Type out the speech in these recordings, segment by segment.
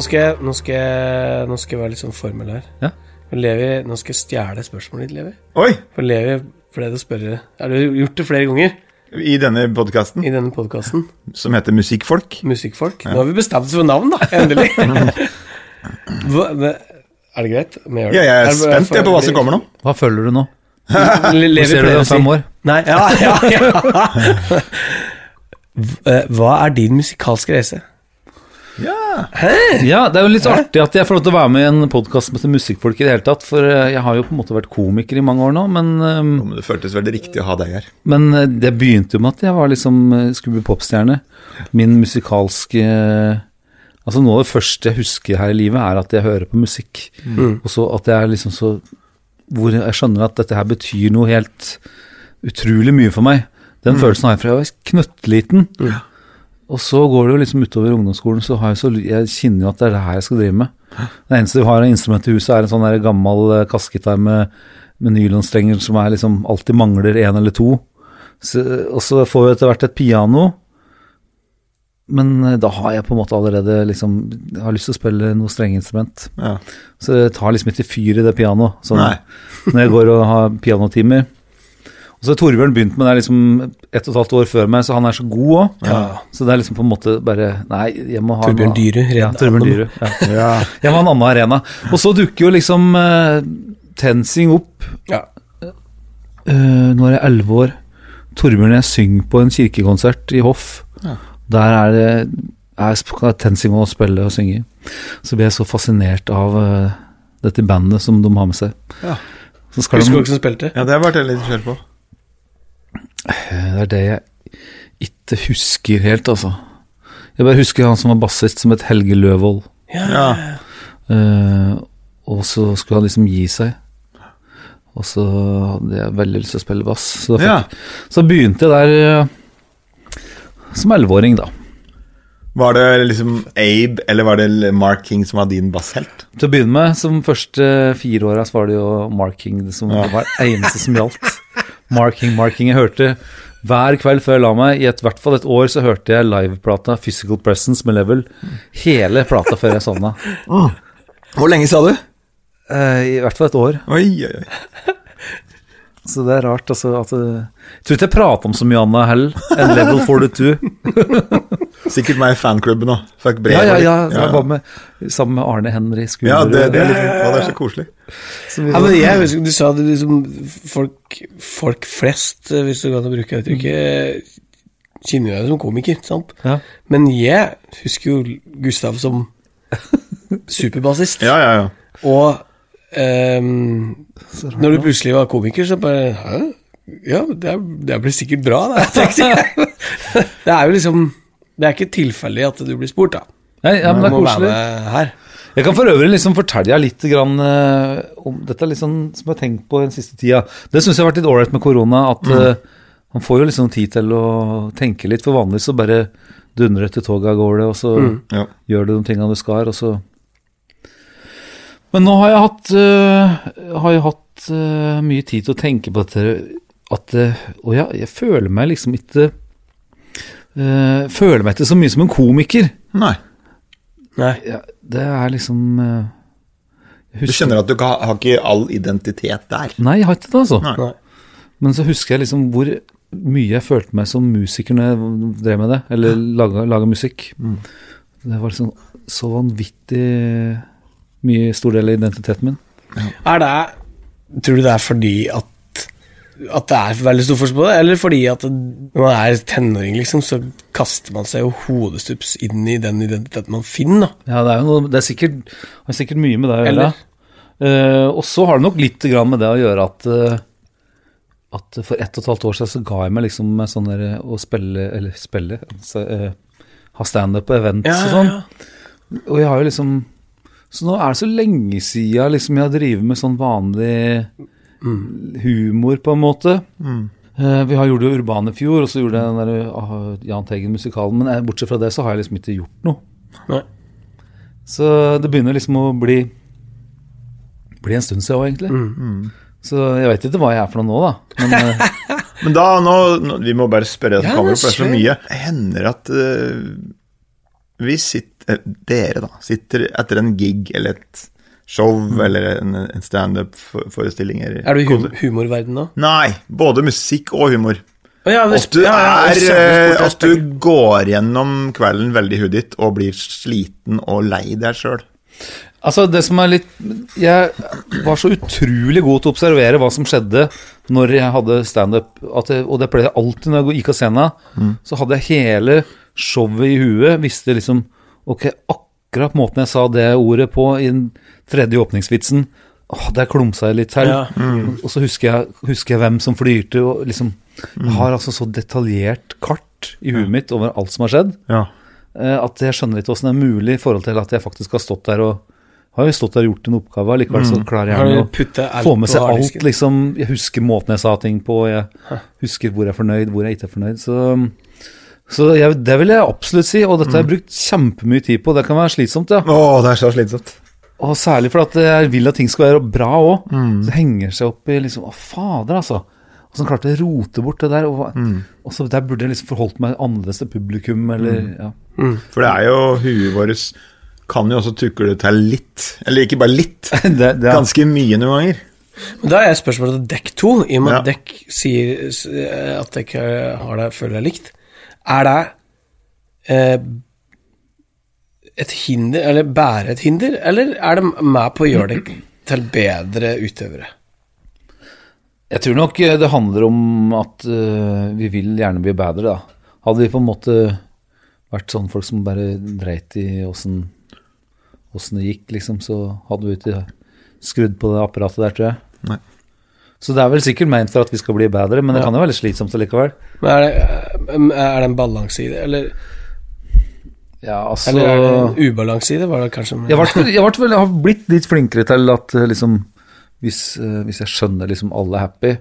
Nå skal jeg, nå skal jeg, nå skal jeg være litt sånn formel her. Ja. Levi, nå skal jeg stjele spørsmålet ditt, Levi. Oi! For Levi det å spørre Har du gjort det flere ganger I denne podkasten, i denne podkasten? som heter Musikkfolk. Musikkfolk. Nå har vi bestemt oss for navn, da. Endelig. Er det greit? Ja, jeg er er spent jeg, på hva som kommer nå. Hva føler du nå? Le- Levi ser du om fem år? Nei, ja, ja, ja. Eh, Hva er din musikalske reise? Ja. Ja, det er jo litt artig at jeg får lov til å være med i en podkast med Musikkfolk i det hele tatt. For eh, jeg har jo på en måte vært komiker i mange år nå, men, eh, Men Det føltes veldig riktig å ha deg her. men eh, det begynte jo med at jeg var liksom eh, skulle bli popstjerne. Min musikalske Altså Noe av det første jeg husker her i livet, er at jeg hører på musikk. Og så at jeg er liksom så Hvor jeg skjønner at dette her betyr noe helt utrolig mye for meg. Den følelsen har jeg fra jeg var knøttliten. Og så går det jo liksom utover ungdomsskolen, så har jeg så Jeg kjenner jo at det er det her jeg skal drive med. Det eneste vi har av instrument i huset, er en sånn der gammel eh, kassegitar med, med nylonstrenger som er liksom alltid mangler én eller to. Så, og så får vi etter hvert et piano. Men eh, da har jeg på en måte allerede liksom Jeg har lyst til å spille noe strengeinstrument. Ja. Så det tar liksom ikke fyr i det pianoet. Så når jeg går og har pianotimer. Og så har Torbjørn begynt med det liksom ett og et halvt år før meg, så han er så god òg. Så det er liksom på en måte bare Nei, jeg må ha Torbjørn Dyre Ja, Torbjørn Dyre Ja. Ja. Jeg ha en annen arena. Og så dukker jo liksom uh, TenSing opp. Ja. Uh, nå er jeg elleve år. Torbjørn og jeg synger på en kirkekonsert i Hoff. Ja. Der er det er TenSing å spille og synge. Så blir jeg så fascinert av uh, dette bandet som de har med seg. Ja. Så skal Husker du de, hvem som spilte? ja, det har jeg vært litt nysgjerrig på. Eh, det er det jeg ikke husker helt, altså. Jeg bare husker han som var bassist, som het Helge Løvold. Ja. Uh, og så skulle han liksom gi seg. Og så hadde jeg veldig lyst til å spille bass. Så, da fikk, så begynte jeg der uh, som elleveåring, da. Var det liksom Abe, eller var det Mark King som var din basshelt? Til å begynne med, som første fire åra, så var det jo marking det som Ja. var eneste som gjaldt. Marking, marking. Jeg hørte hver kveld før jeg la meg, i et hvert fall et år, så hørte jeg liveplata Physical Presence med Level. Hele plata før jeg sovna. Hvor lenge sa du? Eh, I hvert fall et år. Oi, oi, oi. Så det er rart, altså. At, eh, jeg tror ikke jeg prater om så mye annet heller enn Level 42. Sikkert meg i fanklubben òg. Fikk brev. Ja, ja, ja, ja. Jeg var med, sammen med Arne Henry Skulerud. Ja, det, det, er litt, ja, det er så koselig. Ja, men jeg husker Du sa det liksom folk, folk flest, hvis du kan bruke det uttrykket, kjenner deg som komiker, sant? Ja. Men jeg husker jo Gustav som superbassist. Ja, ja, ja. Og um, når du plutselig var komiker, så bare Hæ? Ja, det, er, det blir sikkert bra, det. Det er jo liksom Det er ikke tilfeldig at du blir spurt, da. Nei, ja, men det er koselig. her. Jeg kan for øvrig liksom fortelle deg litt grann, uh, om Dette er litt sånn som jeg har tenkt på den siste tida. Det syns jeg har vært litt ålreit med korona. At uh, man får jo liksom tid til å tenke litt. For vanligvis så bare dundrer etter til toget av gårde, og så ja. gjør du de tingene du skal, og så Men nå har jeg hatt, uh, har jeg hatt mye tid til å tenke på dette at Å ja, jeg føler meg liksom ikke eh, Føler meg ikke så mye som en komiker. Nei. Nei. Ja, det er liksom uh, Du skjønner at du har, har ikke all identitet der. Nei, jeg har ikke det, altså. Nei. Men så husker jeg liksom hvor mye jeg følte meg som musiker når jeg drev med det, eller laga, laga musikk. Det var liksom så vanvittig mye stor del av identiteten min. Er det Tror du det er fordi at at det er veldig stor forskjell på det, eller fordi at når man er tenåring, liksom, så kaster man seg jo hodestups inn i den identiteten man finner, da. Ja, det er jo noe, det er sikkert, har sikkert mye med det å gjøre. Eller? Eh, og så har det nok litt grann med det å gjøre at uh, at for ett og et halvt år siden så ga jeg meg liksom med sånn der å spille Eller spille altså, uh, Ha standup på events og sånn. Og jeg har jo liksom Så nå er det så lenge siden liksom, jeg har drevet med sånn vanlig humor, på en måte. Eh, vi har gjort det Urban i fjor, og så gjorde jeg den der ah, Jahn Teigen-musikalen. Men eh, bortsett fra det så har jeg liksom ikke gjort noe. Nei. Så det begynner liksom å bli Bli en stund siden òg, egentlig. Mm. Så jeg vet ikke hva jeg er for noe nå, da. Men eh, Men da, nå, nå Vi må bare spørre det Ja, kommer men for det er så mye. Hender at vi sitter Dere, da, sitter etter en gig eller et show eller en, en standup-forestilling Er du i hum humorverden da? Nei, både musikk og humor. Oh, ja, det- At du, er, ja, at du går gjennom kvelden veldig i og blir sliten og lei deg sjøl. Altså, det som er litt Jeg var så utrolig god til å observere hva som skjedde når jeg hadde standup, og det ble jeg alltid når jeg gikk av scenen. Så hadde jeg hele showet i huet, visste liksom Ok, akkurat måten jeg sa det ordet på i den tredje åpningsvitsen Åh, Der klumsa jeg litt her. Ja. Og så husker jeg, husker jeg hvem som flyrte, og liksom Jeg har altså så detaljert kart i huet mitt over alt som har skjedd. Ja. Eh, at jeg skjønner ikke åssen det er mulig i forhold til at jeg faktisk har stått der og har jo stått der og gjort en oppgave, likevel så klarer jeg å få med seg alt, liksom. Jeg husker måten jeg sa ting på, jeg husker hvor jeg er fornøyd, hvor jeg ikke er fornøyd. Så, så jeg, det vil jeg absolutt si, og dette har jeg brukt kjempemye tid på. Det kan være slitsomt, ja. Å, det er så slitsomt. Og særlig fordi at jeg vil at ting skal være bra òg. Så henger seg opp i liksom Å, fader, altså. Og så klarte jeg å rote bort det der. Og, og så der burde jeg liksom forholdt meg annerledes til publikum, eller ja. For det er jo huet vårt kan jo også tukle til litt. Eller ikke bare litt. det, det er, Ganske mye noen ganger. Men Da er jeg spørsmålet til dekk to, i og med at Ja. dekk sier eh, at dekk har det, føler det likt. Er det eh, et hinder, eller bære et hinder, eller er det med på å gjøre det til bedre utøvere? Jeg tror nok eh, det handler om at uh, vi vil gjerne bli bedre, da. Hadde vi på en måte vært sånn folk som bare dreit i åssen åssen det gikk, liksom, så hadde vi ikke skrudd på det apparatet der, tror jeg. Nei. Så det er vel sikkert ment for at vi skal bli bedre, men det Ja. kan jo være litt slitsomt allikevel. Men er det, eh, er det en balanse i det, eller, Ja, altså eller er det en ubalanse i det? Var det kanskje jeg, ble, jeg, ble, vel- jeg har blitt litt flinkere til at eh, liksom Hvis, eh, hvis jeg skjønner liksom alle er happy,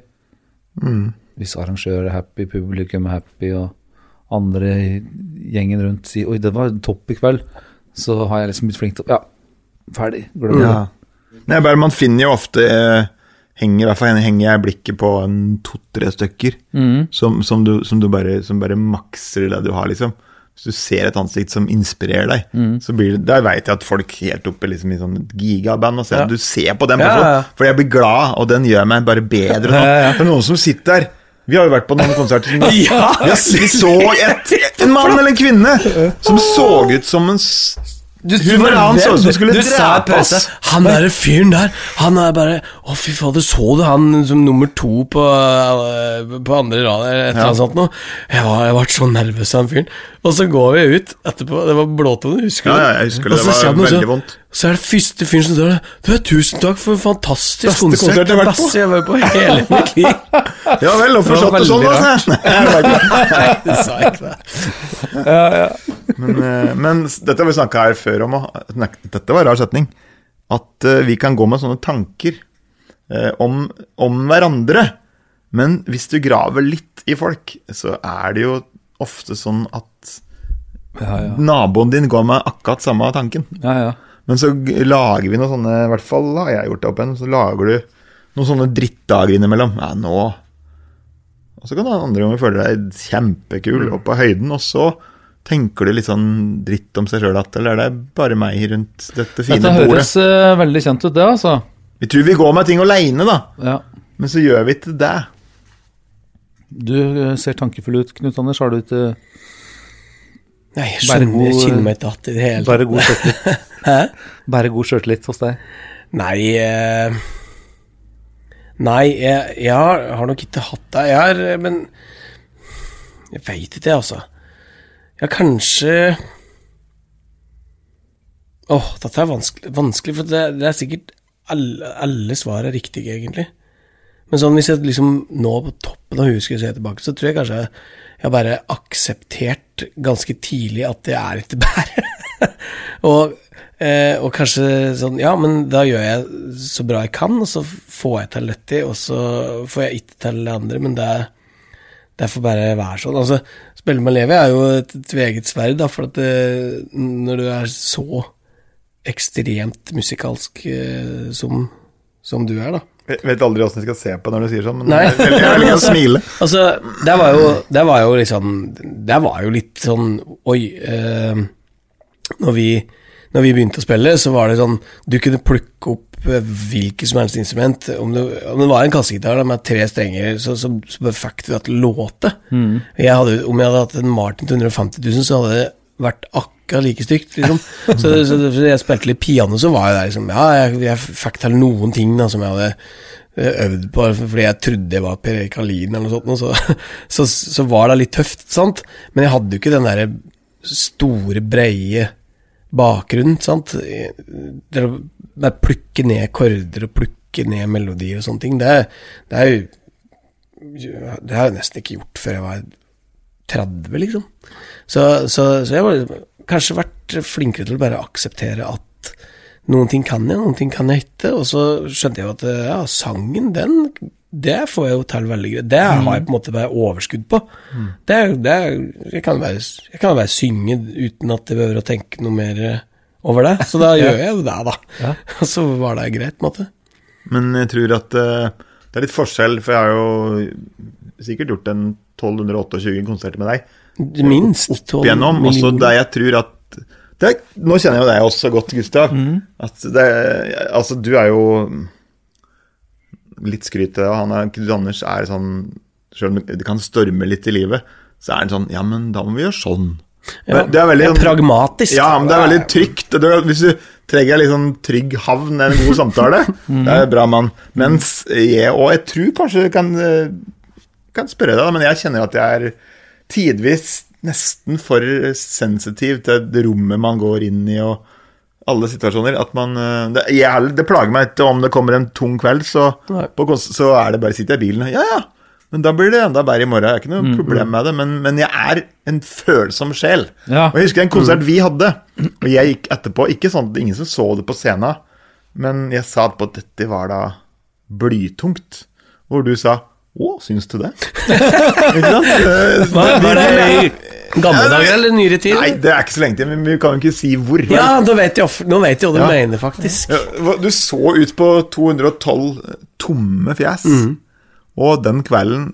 hvis arrangører er happy, publikum er happy, og andre i gjengen rundt sier 'oi, det var topp i kveld', så har jeg liksom blitt flink til å Ja, ferdig. Glem det. Ja. Nei, bare man finner jo ofte eh, henger, I hvert fall henger jeg blikket på to-tre stykker som, som, du, som du bare, som bare makser det du har, liksom. Hvis du ser et ansikt som inspirerer deg, så blir det Der veit jeg at folk helt oppe liksom, i sånn gigaband og ser, Ja. Du ser på den personen, ja, ja. for jeg blir glad, og den gjør meg bare bedre. Nå. Ja. Det er noen som sitter der. Vi har jo vært på noen konserter. som- Ja! Vi, så et, en mann eller en kvinne som så ut som en du, Du, Hun var han så ut som skulle drepe oss. Han derre fyren der, han er bare Å, fy fader, så du han som nummer to på, eh, på andre rad, eller et eller annet sånt noe? Jeg var, jeg ble så nervøs av han fyren. Og så går vi ut etterpå, det var blåtone, husker du? Ja, ja, jeg husker det. Det var veldig så- vondt. Så er det første fyren som der. Du, tusen takk for en fantastisk Beste konsert. konsert jeg har vært på. Beste jeg har vært på hele mitt liv. Ja vel, hvorfor satt var du sånn, da? Nei, det sa jeg ikke det. Men, ja. men men dette har vi snakka her før om, dette var en rar setning. At eh, vi kan gå med sånne tanker eh, om, om hverandre. Men hvis du graver litt i folk, så er det jo ofte sånn at Ja, ja. naboen din går med akkurat samme tanken. ja, ja. Men så lager vi noen sånne, i hvert fall har jeg gjort det opp igjen, så lager du noen sånne drittdager innimellom. Ja, nå Og så kan du andre ganger føle deg kjempekul og opp på høyden, og så tenker du litt sånn dritt om seg sjøl at Eller er det bare meg rundt dette fine Dette bordet? høres eh, veldig kjent ut, det, altså. Vi tror vi går med ting aleine, da, Ja. men så gjør vi ikke det. Du eh, ser tankefull ut, Knut Anders. Har du ikke Nei, jeg skjønner, jeg kjenner meg ikke igjen i det hele tatt. god sjøltillit? Hæ? Bare god sjøltillit hos deg? Nei eh, Nei, jeg, jeg har, har nok ikke hatt det. Jeg har eh, Men Jeg veit ikke, altså. Har kanskje Åh, dette er vanskelig, vanskelig for det, det er sikkert alle, alle svar er riktige, egentlig. Men sånn hvis jeg liksom nå på toppen av huet skulle se tilbake, så tror jeg kanskje jeg har bare akseptert ganske tidlig at det er ikke bedre. og, eh, og kanskje sånn Ja, men da gjør jeg så bra jeg kan, og så får jeg til dette, og så får jeg ikke til det andre, men det, det får bare være sånn. Altså, Spille med Levi er jo et tveget sverd, da, for at det, når du er så ekstremt musikalsk eh, som, som du er, da. Jeg vet aldri åssen jeg skal se på når du sier sånn, men Nei. jeg vil å smile. Altså, det var jo, det var jo liksom Det var jo litt sånn Oi. Eh, når vi, når vi begynte å spille, så var det sånn Du kunne plukke opp eh, hvilket som helst instrument. Om det, om det var en kassegitar med tre strenger, så, så, så du at det låte. Jeg hadde, om jeg hadde hatt en Martin til 150 000, så hadde det vært akkurat like stygt. Liksom. Så, så, så jeg spilte litt piano, så var jeg der liksom Ja, jeg, jeg fikk til noen ting da, som jeg hadde eh, øvd på fordi jeg trodde jeg var Per Erik Halin eller noe sånt, så, så, var det litt tøft, sant. Men jeg hadde jo ikke den derre store, breie bakgrunnen, sant. Det å plukke ned korder og plukke ned melodier og sånne ting, det, det er jo Det har jeg nesten ikke gjort før jeg var 30, liksom. Så, så, så jeg har kanskje vært flinkere til å bare akseptere at noen ting kan jeg, noen ting kan jeg ikke, og så skjønte jeg jo at ja, sangen, den det får jeg jo til veldig greit. Det har jeg på en måte bare overskudd på. Det, er- det, er- jeg kan bare, jeg kan bare synge uten at jeg behøver å tenke noe mer over det. Så da gjør jeg jo det, da. Ja. Og så var det greit, på en måte. Men jeg tror at uh, det er litt forskjell, for jeg har jo sikkert gjort en 1228 konserter med deg Minst opp igjennom. Også der jeg tror at det, Nå kjenner jeg jo deg også godt, Gustav. At det, altså, du er jo litt skryt av han er, Knut Anders er sånn Selv om det kan storme litt i livet, så er han sånn Ja, men da må vi gjøre sånn. Ja, det er veldig det er pragmatisk. Ja, men det er veldig trygt. Det hvis du trenger en sånn trygg havn, en god samtale, det er bra mann. Mens jeg, og jeg tror kanskje kan, eh, kan spørre deg, men jeg kjenner at jeg er tidvis nesten for sensitiv til det rommet man går inn i, og alle situasjoner. At man eh, Det, jeg, det plager meg ikke om det kommer en tung kveld, så, på, så er det bare sitter jeg i bilen og Ja, ja. Men da blir det enda bedre i morgen. Jeg har ikke noe problem med det. Men, men jeg er en følsom sjel. Ja. Og jeg husker en konsert vi hadde, og jeg gikk etterpå. Ikke sånn at ingen som så det på scenen, men jeg sa etterpå at dette var da blytungt. Hvor du sa å, syns du det? ikke sant? Eh, Hva, var det i gamle dager eller nyere tid? Nei, det er ikke så lenge til, men vi kan jo ikke si hvor. Ja, Nå vet jeg, nå vet jeg hva du Ja. mener, faktisk. Ja, Du så ut på 212 tomme fjes, Mm. og den kvelden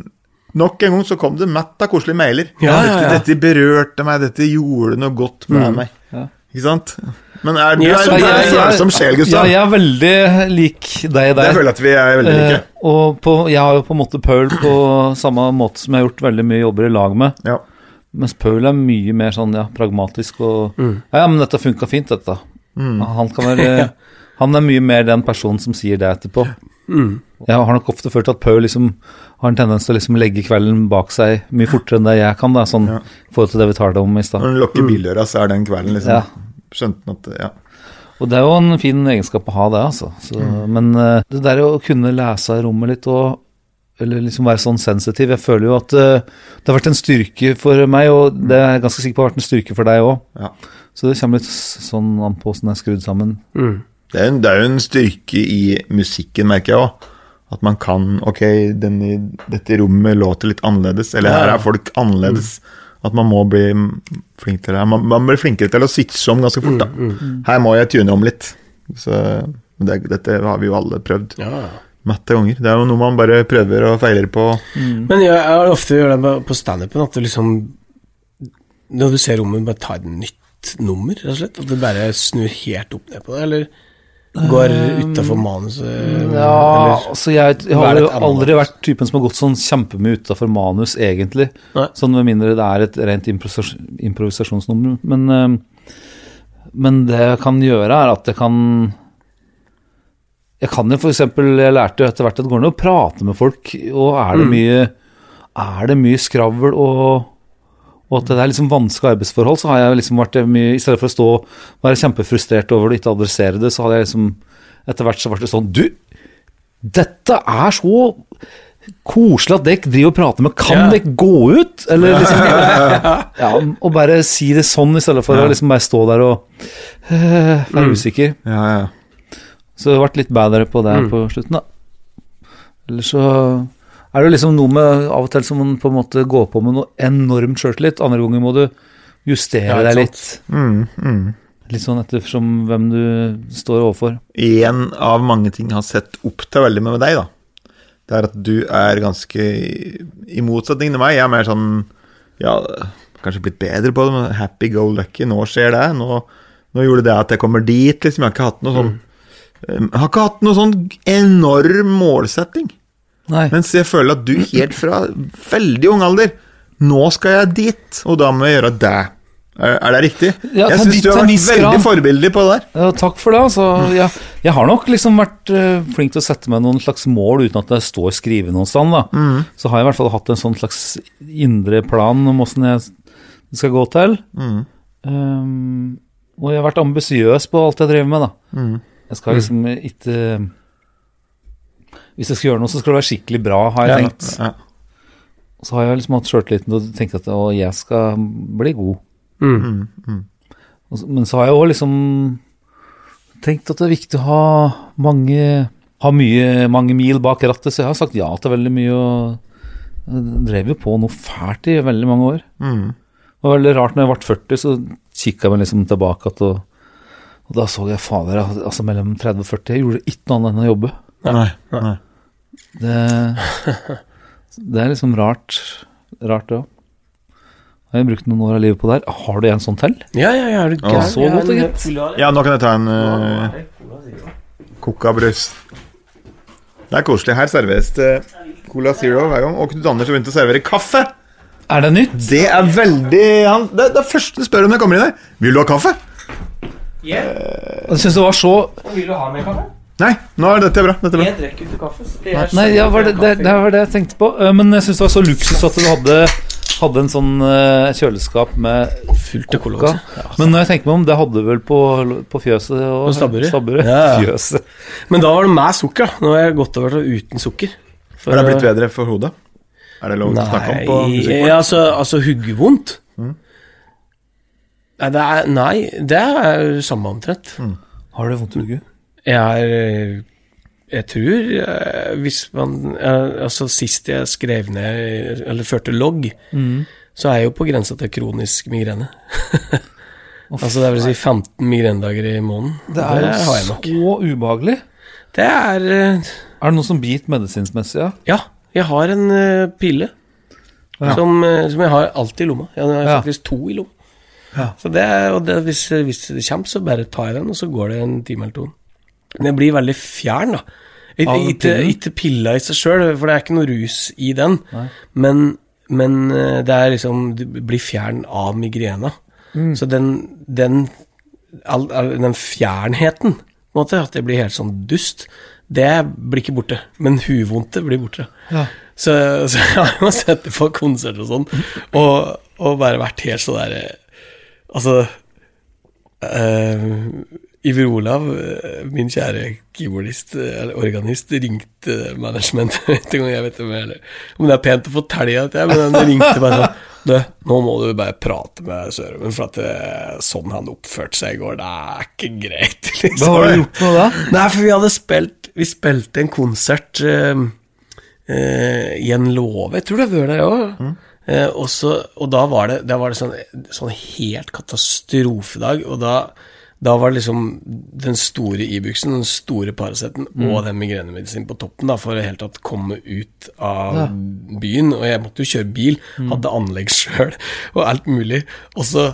Nok en gang så kom det mett av koselige mailer. Ja, ja, ja. Dette, berørte meg, dette gjorde noe godt med meg. Ikke sant? Men er du Ja, er, du er en følsom sjel, Ja, jeg er veldig lik deg Det føler jeg at vi er veldig like. Eh, og på, jeg har jo på en måte Paul på samme måte som jeg har gjort veldig mye jobber i lag med. Ja. Mens Paul er mye mer sånn ja, pragmatisk og ja, ja, men dette funka fint, dette. Han kan være Han er mye mer den personen som sier det etterpå. Jeg har nok ofte følt at Paul liksom har en tendens til å liksom legge kvelden bak seg mye fortere enn det jeg kan, da, sånn Ja. forhold til det vi tar det om i stad. Når han lukker bildøra, så er den kvelden liksom Ja. Skjønte han at Ja. Og det er jo en fin egenskap å ha det, altså. Så, Men eh, det der å kunne lese rommet litt og eller liksom være sånn sensitiv Jeg føler jo at eh, det har vært en styrke for meg, og det er jeg ganske sikker på har vært en styrke for deg òg. ja. Så det kommer litt sånn an på åssen det er skrudd sammen. Mm. Det er, jo en, det er jo en styrke i musikken, merker jeg òg. At man kan Ok, denne, dette rommet låter litt annerledes, eller her er folk annerledes. At man må bli flink til det. Man, man blir flinkere til å switche om ganske fort. da Her må jeg tune om litt. Så det, Dette har vi jo alle prøvd Ja. matte ganger. Det er jo noe man bare prøver og feiler på. Men jeg, jeg har ofte gjør det på- på standupen, at du liksom Når du ser rommet, bare tar et nytt nummer, rett og slett? At du bare snur helt opp ned på det, eller går utafor manuset? Ja, altså jeg, jeg har jo aldri vært typen som har gått sånn kjempemye utafor manus, egentlig. Nei. Sånn med mindre det er et rent improvisas improvisasjonsnummer. Men, eh, men det jeg kan gjøre, er at jeg kan Jeg kan jo eksempel Jeg lærte jo etter hvert at det går an å prate med folk, og er det mye Er det mye skravl og og at det er liksom vanskelige arbeidsforhold, så har jeg liksom vært mye I stedet for å stå og være kjempefrustrert over det og ikke adressere det, så hadde jeg liksom Etter hvert så ble det sånn Du, dette er så koselig at dere driver og prater med Kan Ja. dere gå ut? Eller liksom ja, Og bare si det sånn, i stedet for å liksom bare stå der og øh, være usikker. Ja, ja. Så har vært litt bedre på det på slutten, da. Eller så er det liksom noe med Av og til som man på en måte går på med noe enormt sjøltillit. Andre ganger må du justere Ja, deg litt. Mm, mm. Litt sånn ettersom hvem du står overfor. En av mange ting jeg har sett opp til veldig med deg, da, det er at du er ganske I motsetning til meg, jeg er mer sånn Ja, kanskje blitt bedre på det, men happy go lucky. Nå skjer det. Nå nå gjorde det at jeg kommer dit, liksom. Jeg har ikke hatt noe sånn Jeg har ikke hatt noe sånn enorm målsetting. Nei. Mens jeg føler at du helt fra veldig ung alder Nå skal jeg dit, og da må jeg gjøre det. Er, det riktig? Ja, jeg syns du har vært veldig forbilledlig på det der. Ja, takk for det. Altså, jeg, jeg har nok liksom vært uh, flink til å sette meg noen slags mål uten at det står skrevet noen sted. Mm. Så har jeg i hvert fall hatt en sånn slags indre plan om åssen jeg skal gå til. Mm. Um, og jeg har vært ambisiøs på alt jeg driver med. da. Mm. Jeg skal liksom ikke Hvis jeg skal gjøre noe, så skal det være skikkelig bra, har jeg Ja, tenkt. ja. Så har jeg liksom hatt sjøltilliten til å tenke at å, jeg skal bli god. Mm. Mm. så- Men så har jeg òg liksom tenkt at det er viktig å ha mange Ha mye, mange mil bak rattet, så jeg har sagt ja til veldig mye og jeg drev jo på noe fælt i veldig mange år. Mm. Det var veldig rart når jeg ble 40, så kikka jeg meg liksom tilbake at og, og da så jeg fader, altså mellom 30 og 40 Jeg gjorde ikke noe annet enn å jobbe. Nei. Nei. Det, det er liksom rart, rart det òg. Har brukt noen år av livet på det her. Har du en sånn til? Ja, ja, ja, er du gæren? så godt, Jeg er gitt. Ja, nå kan jeg ta en uh, Coca-Brust Det er koselig. Her serveres det Cola Zero hver gang. Og Knut Anders har begynt å servere kaffe. Er det nytt? Det er veldig han, det, det er første du spør om jeg kommer inn her. Vil du ha kaffe? Jeg syns det var så Vil du ha mer kaffe? Nei, nå er dette bra. Dette er bra. Jeg drikker ikke kaffe. Nei, ja, var det, det, det var det jeg tenkte på. Eh, Men jeg syns det var så luksus at du hadde, hadde en sånn eh, kjøleskap med Fullt av cola. Coca. også. Men når jeg tenker meg om, det hadde du vel på, på fjøset og På Stabburet? Ja. Ja. Fjøset. Men da var det med sukker. Nå har jeg gått over til uten sukker. For- Har det blitt bedre for hodet? Er det lov å snakke om på Nei, musikkvård? ja, altså, altså huggevondt Nei, det er, nei, det er samme omtrent. Har du vondt i hodet? Jeg Jeg tror eh, Hvis man eh, Altså, sist jeg skrev ned Eller førte logg, så er jeg jo på grensa til kronisk migrene. altså det vil si 15 migrenedager i måneden. Det er jeg jo så ubehagelig. Det er uh, Er det noe som biter medisinsmessig? Ja? Ja, jeg har en uh, pille Ja. som, uh, som jeg har alltid i lomma. Jeg har Ja. faktisk to i lomma. Ja. Så det, og det, hvis, hvis det kommer, så bare tar jeg den, og så går det en time eller to. Jeg blir veldig fjern, da. Ikke pilla i seg sjøl, for det er ikke noe rus i den. Men, men eh, det er liksom Du blir fjern av migrena. Mm. Så den, den, all, all, den fjernheten, på en måte, at jeg blir helt sånn dust, det blir ikke borte. Men huvudvondte blir borte. Ja. Så, så jeg har sett det på konsert og sånn, og, og bare vært helt sånn der eh, Altså eh, Iver Olav, eh, min kjære keyboardist, eh, eller organist, ringte managementet ikke jeg vet om, jeg, om det er pent å fortelle det, men han ringte meg sånn Du, nå må du bare prate med Sørumen, for at det, sånn han oppførte seg i går, det er ikke greit. Liksom. Hva har du gjort med det? Nei, for vi hadde spilt Vi spilte en konsert eh, eh, i en låve, jeg tror det var det òg. Eh, og, og da var det, da var det sånn, sånn helt katastrofedag, og da, da var det liksom den store Ibux-en, den store Paraceten og den migrenemedisinen på toppen da, for å helt tatt komme ut av Ja. byen. Og jeg måtte jo kjøre bil, hadde anlegg sjøl og alt mulig. Og så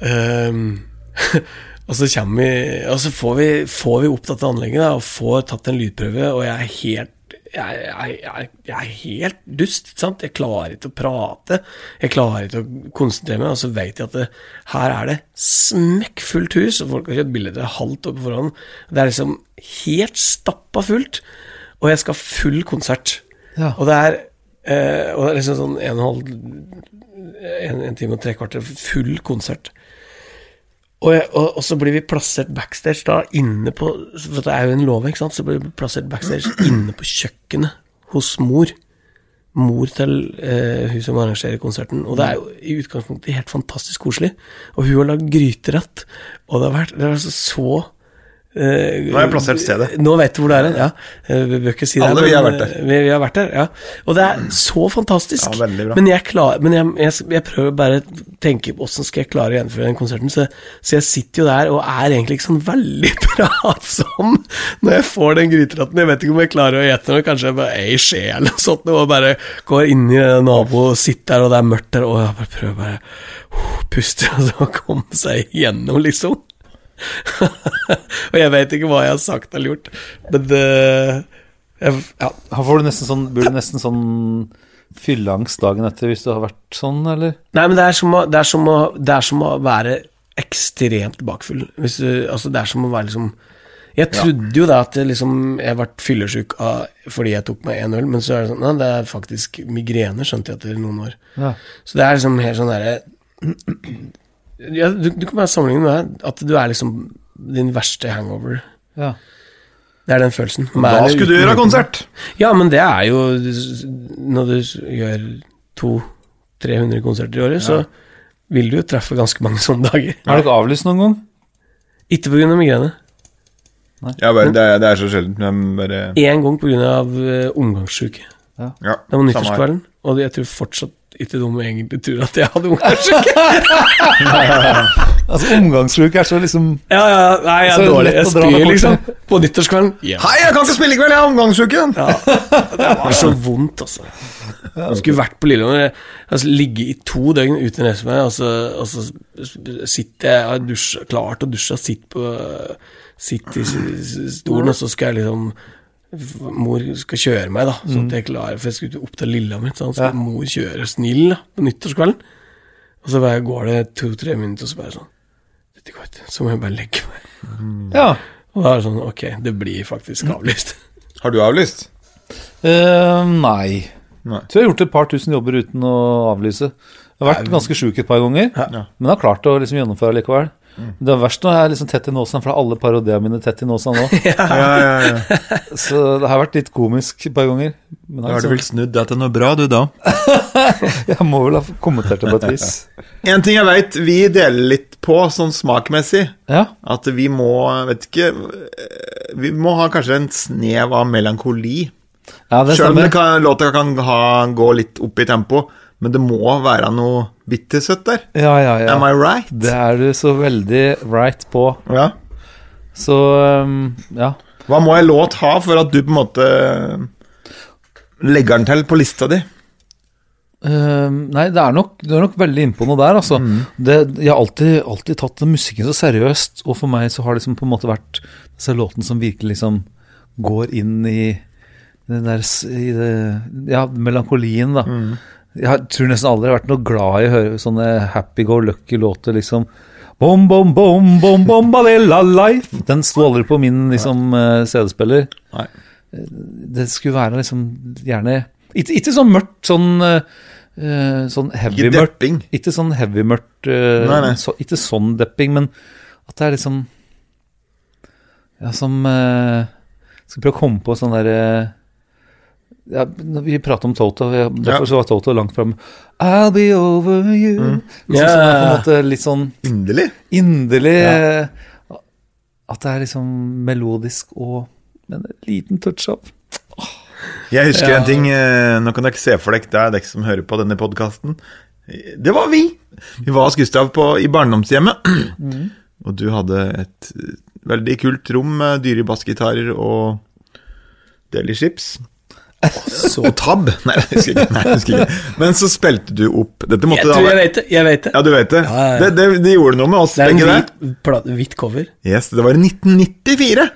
ehm, Og så vi Og så får vi, får vi opp dette anlegget da, og får tatt en lydprøve, og jeg er helt jeg, jeg, jeg, jeg er helt dust. sant? Jeg klarer ikke å prate. Jeg klarer ikke å konsentrere meg. Og så vet jeg at det, her er det smekkfullt hus, og folk har kjøpt billetter halvt oppe foran. Det er liksom helt stappa fullt, og jeg skal ha full konsert. Ja. Og det er, eh, og det er liksom sånn en halv en, en time og tre kvarter full konsert. Og, og, og så blir vi plassert backstage da inne på For det er jo en låve, ikke sant? Så blir vi plassert backstage inne på kjøkkenet hos mor. Mor til eh, hun som arrangerer konserten. Og det er jo i utgangspunktet helt fantastisk koselig. Og hun har lagd gryterett. Og det har vært det er altså så Nå har jeg plassert stedet. Nå vet du hvor det er hen, ja. Eh, Vi bør ikke si det. Alle vi har vært der. eh, Vi, vi har vært der, ja. Og det er så fantastisk. Ja, veldig bra. Men jeg, klar, men jeg, jeg, jeg prøver bare å tenke på åssen skal jeg klare å gjennomføre den konserten. Så, så jeg sitter jo der og er egentlig ikke sånn veldig pratsom når jeg får den gryteretten. Jeg vet ikke om jeg klarer å gjette noe, kanskje jeg bare er i skje eller noe sånt, og bare går inn i nabo og sitter der, og det er mørkt der, og jeg bare prøver bare å puste og så komme seg igjennom, liksom. Og jeg vet ikke hva jeg har sagt eller gjort, men det jeg, Ja. Får du nesten sånn, blir du nesten sånn fylleangst dagen etter hvis du har vært sånn, eller? Nei, men det er som å, det er som å, det er som å være ekstremt bakfull. Du, altså, det er som å være liksom Jeg trodde jo da at jeg liksom, jeg ble fyllesyk av, fordi jeg tok meg én øl, men så er det sånn Nei, det er faktisk migrene, skjønte jeg etter noen år. Ja. Så det er liksom helt sånn derre ja, du, du kan bare sammenligne med. At du er liksom din verste hangover. ja. Det er den følelsen. Da skulle du gjøre konsert! Ja, men det er jo Når du gjør 200-300 konserter i året, så vil du jo treffe ganske mange sånne dager. Har du ikke avlyst noen gang? Ikke pga. migrene. Ja, bare, det, er, det er så sjeldent. Men bare Én gang pga. Uh, omgangssyke. ja, Det var nyttårskvelden, og jeg tror fortsatt ikke de egentlig tror at jeg hadde omgangssyke. Altså, omgangssyk er så liksom ja, ja, nei, jeg er dårlig. Jeg spyr, liksom. På nyttårskvelden. Yeah. Hei, jeg kan ikke spille i kveld, jeg er omgangssyke! Det var så vondt, altså. Jeg skulle vært på Lillehammer. Altså, ligge i to døgn uten å reise meg, og så, altså, sitter jeg har dusja, klart å dusje, sitter på Sitter i stolen, og så skal jeg liksom Mor skal kjøre meg, da, sånn at jeg klarer For jeg skulle opp til Lillehammer, så skal Ja. mor kjøre snill da, på nyttårskvelden. Og så bare går det to-tre minutter, og så bare sånn Dette går ikke. Så må jeg bare legge meg. Ja. Og da er det sånn Ok, det blir faktisk avlyst. Har du avlyst? Uh, nei. Nei. Tror jeg har gjort et par tusen jobber uten å avlyse. Jeg har vært ganske sjuk et par ganger, Ja. men har klart å liksom gjennomføre likevel. Det verste verst når jeg er liksom tett i nåsen, for alle parodiene mine tett i nåsen nå. Ja, ja, ja. Så det har vært litt komisk et par ganger. Men Da har du altså, vel snudd deg til noe bra, du, da? jeg må vel ha kommentert det på et vis. En ting jeg veit vi deler litt på, sånn smakmessig, Ja, at vi må Vet ikke Vi må ha kanskje en snev av melankoli. ja Sjøl om kan, låta kan ha, gå litt opp i tempo, men det må være noe bittersøtt der. Ja, ja, ja. Am. I right? Det er du så veldig right på. Ja. Så um, ja. Hva må en låt ha for at du på en måte legger den til på lista di? Um, nei, det er nok, du er nok veldig innpå noe der, altså. Det, jeg har alltid, alltid tatt den musikken så seriøst, og for meg så har det liksom på en måte vært disse låten som virkelig liksom går inn i den der i det, Ja, melankolien, da. Jeg tror nesten aldri jeg har vært noe glad i å høre sånne happy-go-lucky-låter, liksom. Bom, bom, bom, bom, bom, balilla life. Den sto aldri på min liksom, eh, CD-spiller. Nei. Det skulle være liksom gjerne Ikke, ikke sånn mørkt, sånn Uh, eh, Sånn heavy mørkt. Ikke sånn heavy mørkt uh, Nei, nei. Så, Ikke sånn depping, men at det er liksom Ja, som uh, Skal prøve å komme på sånn derre ja, vi prater om Toto, derfor så var Toto langt framme. I'll be over you. Sånn som er på en måte litt sånn Inderlig. inderlig Ja. At det er liksom melodisk og med en liten touch av Jeg husker Ja. en ting eh, Nå kan dere ikke se for dere, det er dere som hører på denne podkasten. Det var vi! Vi var hos Gustav på, i barndomshjemmet. Og du hadde et eh, veldig kult rom med dyre bassgitarer og Deli Chips. Så tabb! Nei, jeg husker ikke. Nei, jeg husker ikke. Men så spilte du opp Dette måtte Jeg tror jeg vet det. Jeg vet det. Ja, du vet det. Ja, ja, ja. Det, det, det gjorde noe med oss Det er en hvit, plat, hvit cover. Yes, det var i 1994.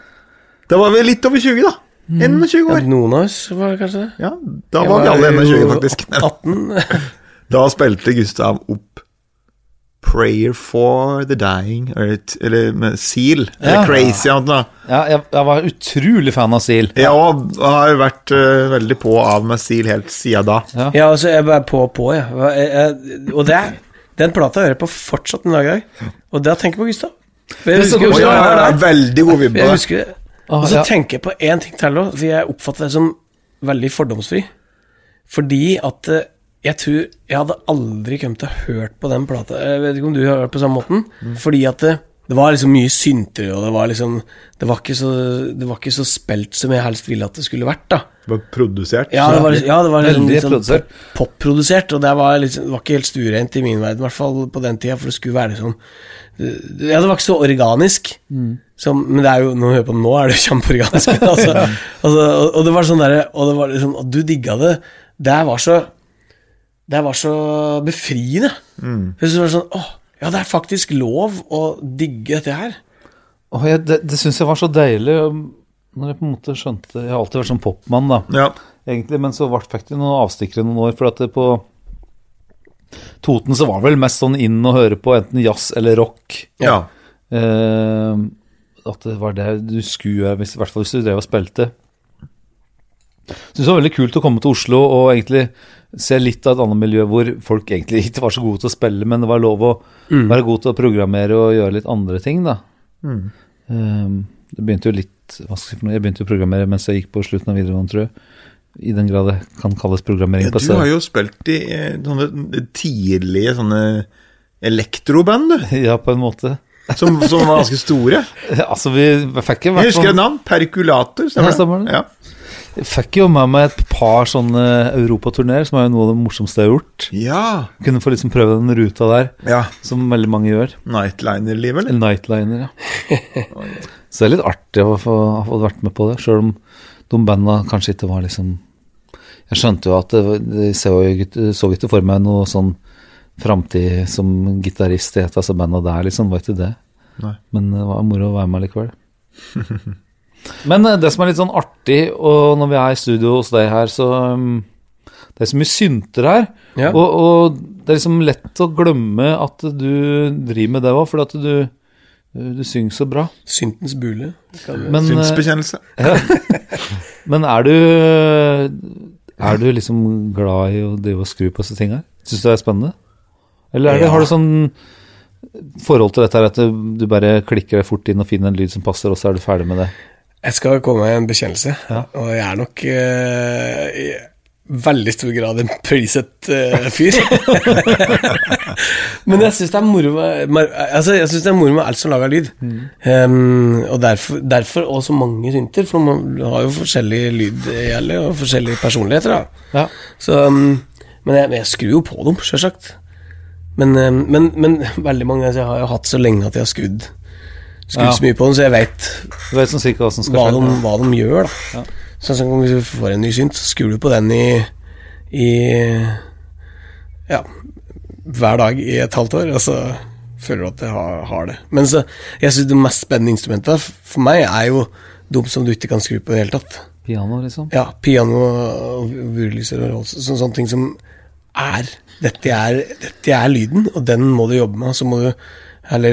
Da var vi litt over 20, da. 21 Ja, år. noen av oss var det kanskje det. Ja, da var vi alle 21, faktisk. 18. Da spilte Gustav opp Prayer for the Dying, eller, eller med Seal, eller Crazy. eller noe. Ja, jeg, jeg var utrolig fan av Seal. Jeg og har jo vært uh, veldig på av med Seal helt siden da. Ja, altså, jeg er på på, ja. jeg, jeg og det er Den plata hører jeg på fortsatt en dag i dag. Og da tenker jeg på Gustav. Jeg Det er så husker, ja, jeg, ja, ja, veldig god vibbe. jeg husker det. Og så tenker jeg på én ting til òg, for jeg oppfatter det som veldig fordomsfri. Fordi at eh, jeg tror Jeg hadde aldri kommet til å hørt på den plata. Jeg vet ikke om du har hørt på samme måten. Mm. Fordi at det, det var liksom mye synter, og det var liksom Det var ikke så, det var ikke så spilt som jeg helst ville at det skulle vært, da. Det var produsert. Ja, det var, ja, det var liksom sånn produsert. popprodusert, og det var, liksom, det var ikke helt stuereint i min verden, i hvert fall på den tida, for det skulle være sånn Ja, det var ikke så organisk. Som, men det er jo, når du hører på nå, er det jo kjempeorganisk. altså, altså, og, og det var sånn derre Og det var liksom Og du digga det. Det var så Det var så befriende. Mm. Jeg synes det var sånn Åh, ja, det er faktisk lov å digge dette her. Åh, jeg, det det syns jeg var så deilig når jeg på en måte skjønte Jeg har alltid vært sånn popmann, da, Ja. egentlig, men så ble fikk det noen avstikkere noen år. For at det på Toten så var det vel mest sånn inn å høre på enten jazz eller rock. ja. Eh, at det var det du skulle, hvis, i hvert fall hvis du drev og spilte. Syns det var veldig kult å komme til Oslo og egentlig se litt av et annet miljø hvor folk egentlig ikke var så gode til å spille, men det var lov å være god til å programmere og gjøre litt andre ting, da. Mm. Um, det begynte jo litt hva skal jeg, for noe? jeg begynte jo å programmere mens jeg gikk på slutten av videregående, tror jeg. I den grad det kan kalles programmering. Ja, Du har jo spilt i eh, sånne tidlige sånne elektroband, du. Ja, på en måte. Som, som var ganske store. altså, vi fikk ikke Jeg husker et navn. Perkulator. Stemmer Ja, stemmer det. Ja. Fikk jo med meg et par sånne europaturneer, som er jo noe av det morsomste jeg har gjort. ja. Kunne få liksom prøve den ruta der, ja. som veldig mange gjør. Nightliner-livet, eller? Nightliner, ja. Så det er litt artig å få, fått vært med på det, sjøl om de banda kanskje ikke var liksom Jeg skjønte jo at det, det så, så ikke for meg noe sånn framtid som gitarist i et av disse banda der, liksom. Var ikke det. Nei. Men det var moro å være med likevel. Men eh, det som er litt sånn artig, og når vi er i studio hos deg her, så um, Det er så mye synter her. Ja. Og, og det er liksom lett å glemme at du driver med det òg, fordi at du, du synger så bra. Syntens bule. syntsbekjennelse. du- Men, eh, er du Er du liksom glad i å drive og skru på disse tinga? Syns du det er spennende? Eller er det, Ja. har du sånn forhold til dette her at du, du bare klikker deg fort inn og finner en lyd som passer, og så er du ferdig med det? Jeg skal komme med en bekjennelse, Ja. og jeg er nok uh, i veldig stor grad en preset-fyr. Men jeg syns det er moro med, med, altså, jeg synes det er moro med alt som lager lyd. Um, og derfor, derfor også mange synter, for man har jo forskjellig lyd i alle, og forskjellige personligheter. Da. Ja. Så, um, men jeg, jeg skrur jo på dem, sjølsagt. Men, um, men, men veldig mange altså, Jeg har jo hatt så lenge at jeg har skrudd Ja. så mye på den, så jeg veit sånn hva de, hva de gjør, da. Sånn som hvis du får en ny synt, så skrur du på den i, i Ja, hver dag i et halvt år, og så føler du at jeg har, har det. Men så, jeg syns det mest spennende instrumentet for meg er jo de som du ikke kan skru på i det hele tatt. Piano, liksom? Ja, piano og vurlyser og rolls, så, sånne ting som er dette, er dette er lyden, og den må du jobbe med. Så må du heller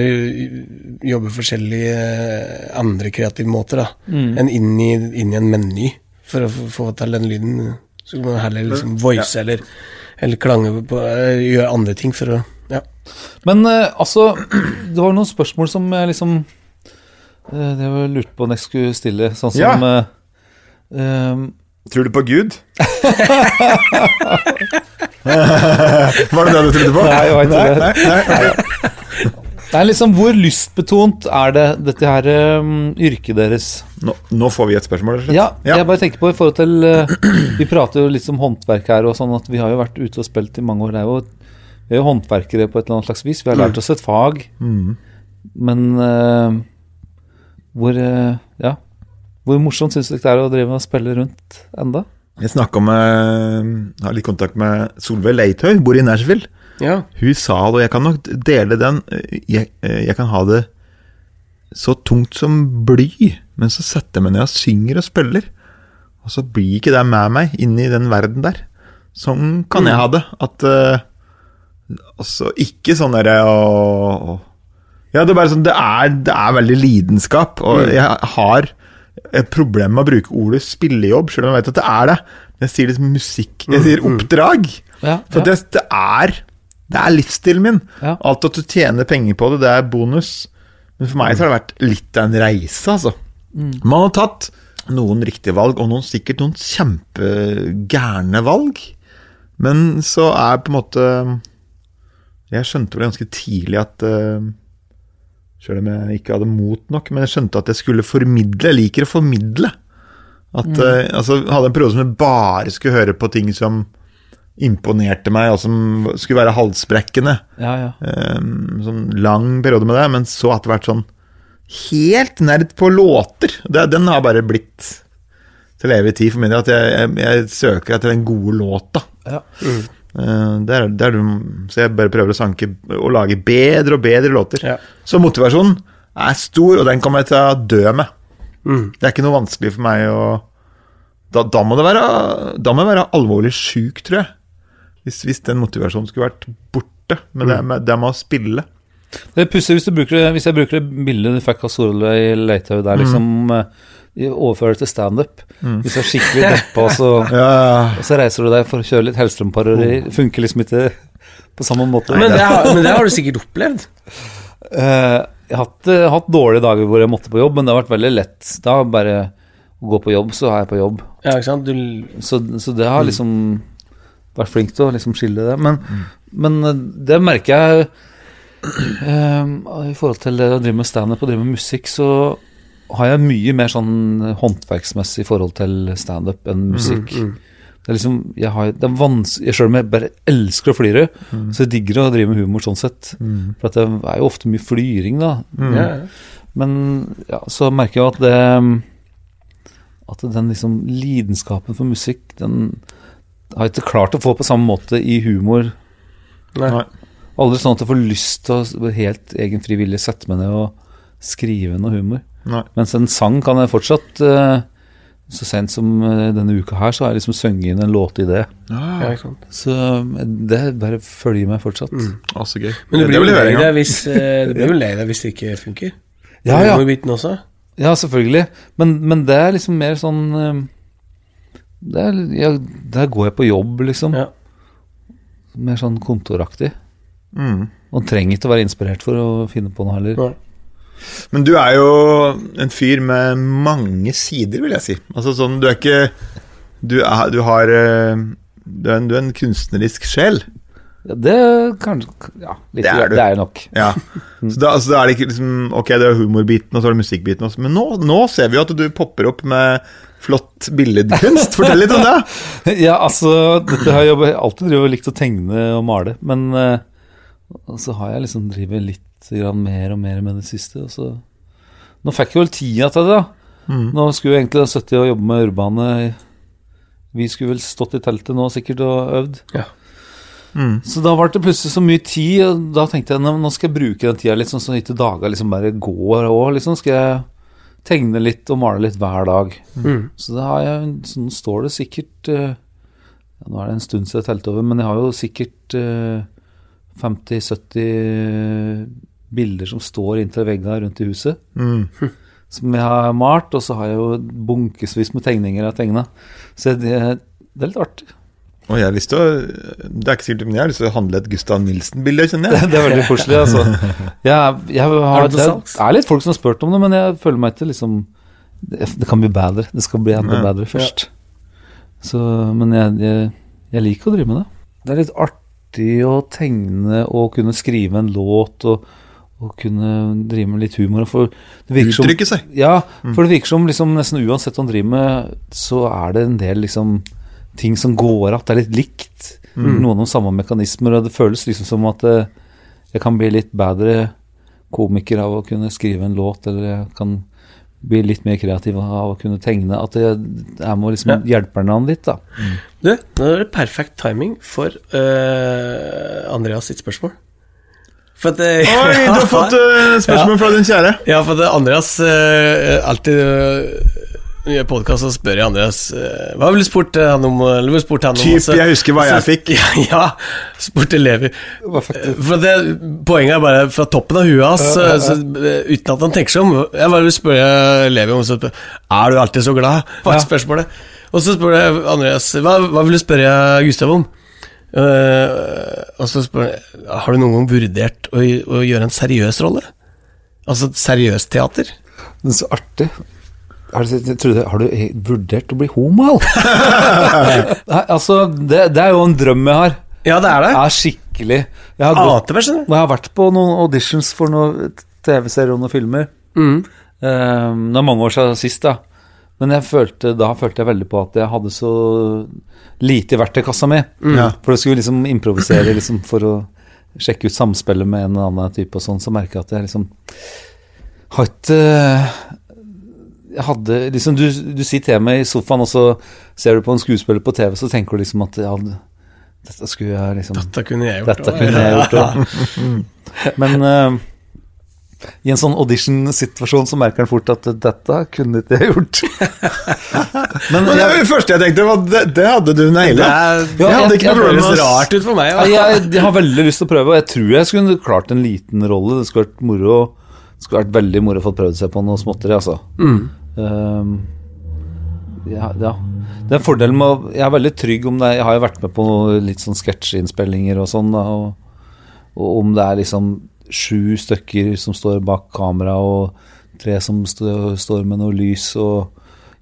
jobbe forskjellige andre kreative måter da, enn inn i, inn i en meny for å få, til den lyden. Så kan man heller liksom voice eller, eller klange på eller Gjøre andre ting for å Ja. Men eh, altså, det var noen spørsmål som jeg liksom eh, Det jeg lurte på om jeg skulle stille, sånn som Ja. eh, eh, Tror du på Gud? Var det det du trodde på? Nei, jeg veit ikke det. Nei, nei, er liksom Hvor lystbetont er det dette her um, yrket deres? nå, nå får vi et spørsmål. Ja, Ja. jeg bare tenker på i forhold til uh, Vi prater jo litt om håndverk her, og sånn at vi har jo vært ute og spilt i mange år. Det er jo, vi er jo håndverkere på et eller annet slags vis. Vi har lært oss et fag. Mm. Men uh, hvor uh, Ja. Hvor morsomt syns dere det er å drive og spille rundt enda? Jeg snakka med Har litt kontakt med Solveig Leithøy, bor i Nashville. Ja. Hun sa det, og jeg kan nok dele den Jeg, jeg kan ha det så tungt som bly, men så setter jeg meg ned og synger og spiller. Og så blir ikke det med meg inn i den verden der. Sånn kan jeg ha det. At uh, Altså, ikke sånn derre å Ja, det er bare sånn Det er, det er veldig lidenskap, og jeg har et problem med å bruke ordet spillejobb, selv om jeg vet at det er det. Jeg sier liksom musikk Jeg sier oppdrag. Ja, For det, det er Det er livsstilen min. Ja. Alt at du tjener penger på det, det er bonus. Men for meg så har det vært litt av en reise, altså. Man har tatt noen riktige valg, og noen sikkert noen kjempegærne valg. Men så er på en måte Jeg skjønte vel ganske tidlig at Selv Sjøl om jeg ikke hadde mot nok, men jeg skjønte at jeg skulle formidle. Jeg liker å formidle. At, mm. altså, jeg hadde en periode som jeg bare skulle høre på ting som imponerte meg, og som skulle være halsbrekkende. ja, ja. Um, sånn lang periode med det, men så etter hvert sånn helt nerd på låter. Det, den har bare blitt til evig tid for min del, at jeg, jeg, jeg søker etter den gode låta. Ja. Uh, der, der, er, så jeg bare prøver å sanke og lage bedre og bedre låter. Ja. Så motivasjonen er stor, og den kommer jeg til å dø med. Mm. Det er ikke noe vanskelig for meg å Da, da må det være Da må jeg være alvorlig sjuk, tror jeg. Hvis, hvis den motivasjonen skulle vært borte. Men det, med, det med å spille Det er pussig hvis, du hvis jeg bruker det bildet du fikk av Solveig Leithaug der, liksom eh, overfører det til standup. Hvis jeg er skikkelig deppa, så, Ja, og så reiser du deg for å kjøre litt Hellstrøm-parodi. Funker liksom ikke på samme måte. Men det, har, men det har du sikkert opplevd. Uh, jeg har hatt, eh, hatt dårlige dager hvor jeg måtte på jobb, men det har vært veldig lett. Da bare å gå på jobb, så er jeg på jobb. Ja, ikke sant? Du, Så, så det har liksom vært flink til å liksom skille det. Men, men eh, det merker jeg uh, I forhold til det å drive med standup og drive med musikk, så har jeg mye mer sånn håndverksmessig forhold til standup enn musikk. Det er liksom, jeg har, det er vanskelig, Selv om jeg bare elsker å flyre, så jeg digger å drive med humor sånn sett. For at det er jo ofte mye flyring, da. ja, ja. Men ja, så merker jeg at det At den liksom lidenskapen for musikk, den har ikke klart å få på samme måte i humor. Nei. Nei. Aldri sånn at jeg får lyst til å helt egen fri sette meg ned og skrive noe humor. Nei. Mens en sang kan jeg fortsatt eh, Så sent som eh, denne uka her, så har jeg liksom sunget inn en låtidé. Ja, ikke sant? Så eh, det bare følger meg fortsatt. Å, så gøy. Men du Det blir jo lei deg hvis, Det blir jo lei deg hvis det ikke funker. Ja, ja. Også. Ja, selvfølgelig. Men, men det er liksom mer sånn eh, det er, ja, Der går jeg på jobb, liksom. Ja. Mer sånn kontoraktig. Mm. Og trenger ikke å være inspirert for å finne på noe heller. Nei. Men du er jo en fyr med mange sider, vil jeg si. Altså sånn, du er ikke Du, er, du har eh, du er, en, du er en kunstnerisk sjel. Ja, det kan Ja, litt, Det er du. det er nok. Ja. Så da, altså, da er det ikke liksom Ok, det er humorbiten, og så er det musikkbiten også. Men nå, nå ser vi jo at du popper opp med flott billedkunst. Fortell litt om det. Ja, altså Dette har jeg jobbet- alltid drevet likt å tegne og male, men uh, så har jeg liksom drevet litt mer og mer med det siste. Og så Nå fikk jeg vel tida til det, da. Nå skulle jeg egentlig ha sittet og jobbe med Urbane. Vi skulle vel stått i teltet nå sikkert og øvd. Ja. Mm. Så da ble det plutselig så mye tid, og da tenkte jeg nå nå skal jeg bruke den tida litt sånn så ikke dager liksom bare går òg. Liksom skal jeg tegne litt og male litt hver dag. Mm. Så det har jeg, sånn står det sikkert eh, ja, Nå er det en stund siden jeg telte over, men jeg har jo sikkert eh, 50-70 bilder som står inntil veggene rundt i huset. Mm. Som jeg har malt, og så har jeg jo bunkevis med tegninger jeg har tegna. Så det, det er litt artig. Og jeg har lyst til å Det er ikke sikkert, men jeg har lyst til å handle et Gustav Nilsen-bilde, kjenner jeg. Det er veldig koselig, altså. Jeg, jeg har, Er det det er litt folk som har spurt om det, men jeg føler meg ikke liksom Det, kan bli bedre. Det skal bli enda bedre først. Så, men jeg, jeg, jeg liker å drive med det. Det er litt artig å tegne og kunne skrive en låt og, og kunne drive med litt humor. For Uttrykke seg. Ja, for det virker som liksom nesten uansett hva man driver med, så er det en del liksom ting som går att. Det er litt likt. Noen av de samme mekanismer, og det føles liksom som at eh, jeg kan bli litt bedre komiker av å kunne skrive en låt, eller jeg kan bli litt mer kreativ av å kunne tegne. At jeg, jeg må liksom Ja. hjelpe hverandre litt, da. Du, nå er det perfekt timing for uh, Andreas sitt spørsmål. For at eh, Oi, du har fått uh, spørsmål fra din kjære. Ja, for at Andreas eh, alltid uh, gjør podkast, og spør jeg Andreas eh, Hva ville du spurt eh, han om? Eller spurt han om? Typ, også? jeg husker hva jeg fikk. Ja, ja spurte Levi. For det, Poenget er bare fra toppen av huet hans, så, så, eh, uten at han tenker seg om. Jeg bare vil spørre Levi om så, Er du alltid så glad? var Ja. spørsmålet. Og så spør jeg Andreas Hva, hva vil du spørre Gustav om? Eh, og så spør jeg Har du noen gang vurdert å, å gjøre en seriøs rolle? Altså seriøst teater? Er så artig. Har du, trodde, har du vurdert å bli homo, Nei, altså, det, det er jo en drøm jeg har. Ja, det er det. Jeg er skikkelig Jeg har, gått, du. jeg har vært på noen auditions for noen TV-serier og noen filmer. Mm. Um, det er mange år siden sist, da. Men jeg følte, da følte jeg veldig på at jeg hadde så lite i verktøykassa mi. Ja. For du skulle liksom improvisere liksom, for å sjekke ut samspillet med en eller annen type og sånn, så merker jeg at jeg liksom har ikke hadde liksom du, du sitter hjemme i sofaen, og så ser du på en skuespiller på TV, så tenker du liksom at ja, dette skulle jeg liksom Dette kunne jeg gjort. òg. Ja. jeg òg. Men uh, I en sånn audition-situasjon så merker han fort at dette kunne ikke jeg gjort. Men det, var det første jeg tenkte, var det, det hadde du naila. Det, Jeg hadde jeg- ikke jeg noe høres rart ut for meg. Ja. jeg, jeg har veldig lyst til å prøve, og jeg tror jeg skulle klart en liten rolle. Det skulle vært moro Det skulle vært veldig moro å få prøvd seg på noe småtteri, altså. Ehm, ja, ja. Det er fordelen med å Jeg er veldig trygg om det Jeg har jo vært med på litt sånn sketsjinnspillinger og sånn, og, og om det er liksom sju stykker som står bak kamera, og tre som stå, står med noe lys og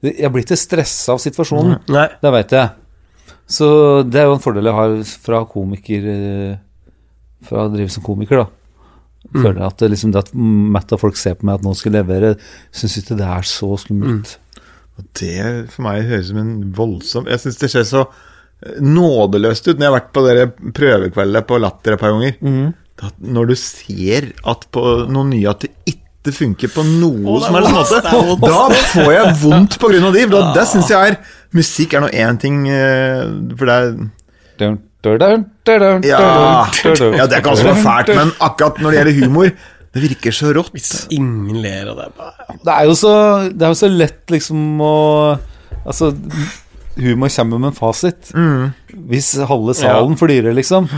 Jeg blir ikke stressa av situasjonen. Nei. Det veit jeg. Så det er jo en fordel jeg har fra komiker eh, Fra å drive som komiker, da. Føler at det, liksom, det at mett av folk ser på meg at nå skal jeg levere, syns ikke det er så skummelt. Det for meg høres ut som en voldsom Jeg syns det ser så eh, nådeløst ut når jeg har vært på dere prøvekveldene på Latter et par ganger. Da, når du ser at på noen nye at det ikke funker på noe det er som helst måte, det da får jeg vondt av de. Da, det syns jeg er Musikk er nå én ting, eh, for det er Ja, ja, det kan også være fælt, men akkurat når det gjelder humor Det virker så rått. Hvis ingen ler av det Det er jo så, det er jo så lett liksom å Altså, humor kommer med en fasit. Hvis halve salen flirer, liksom,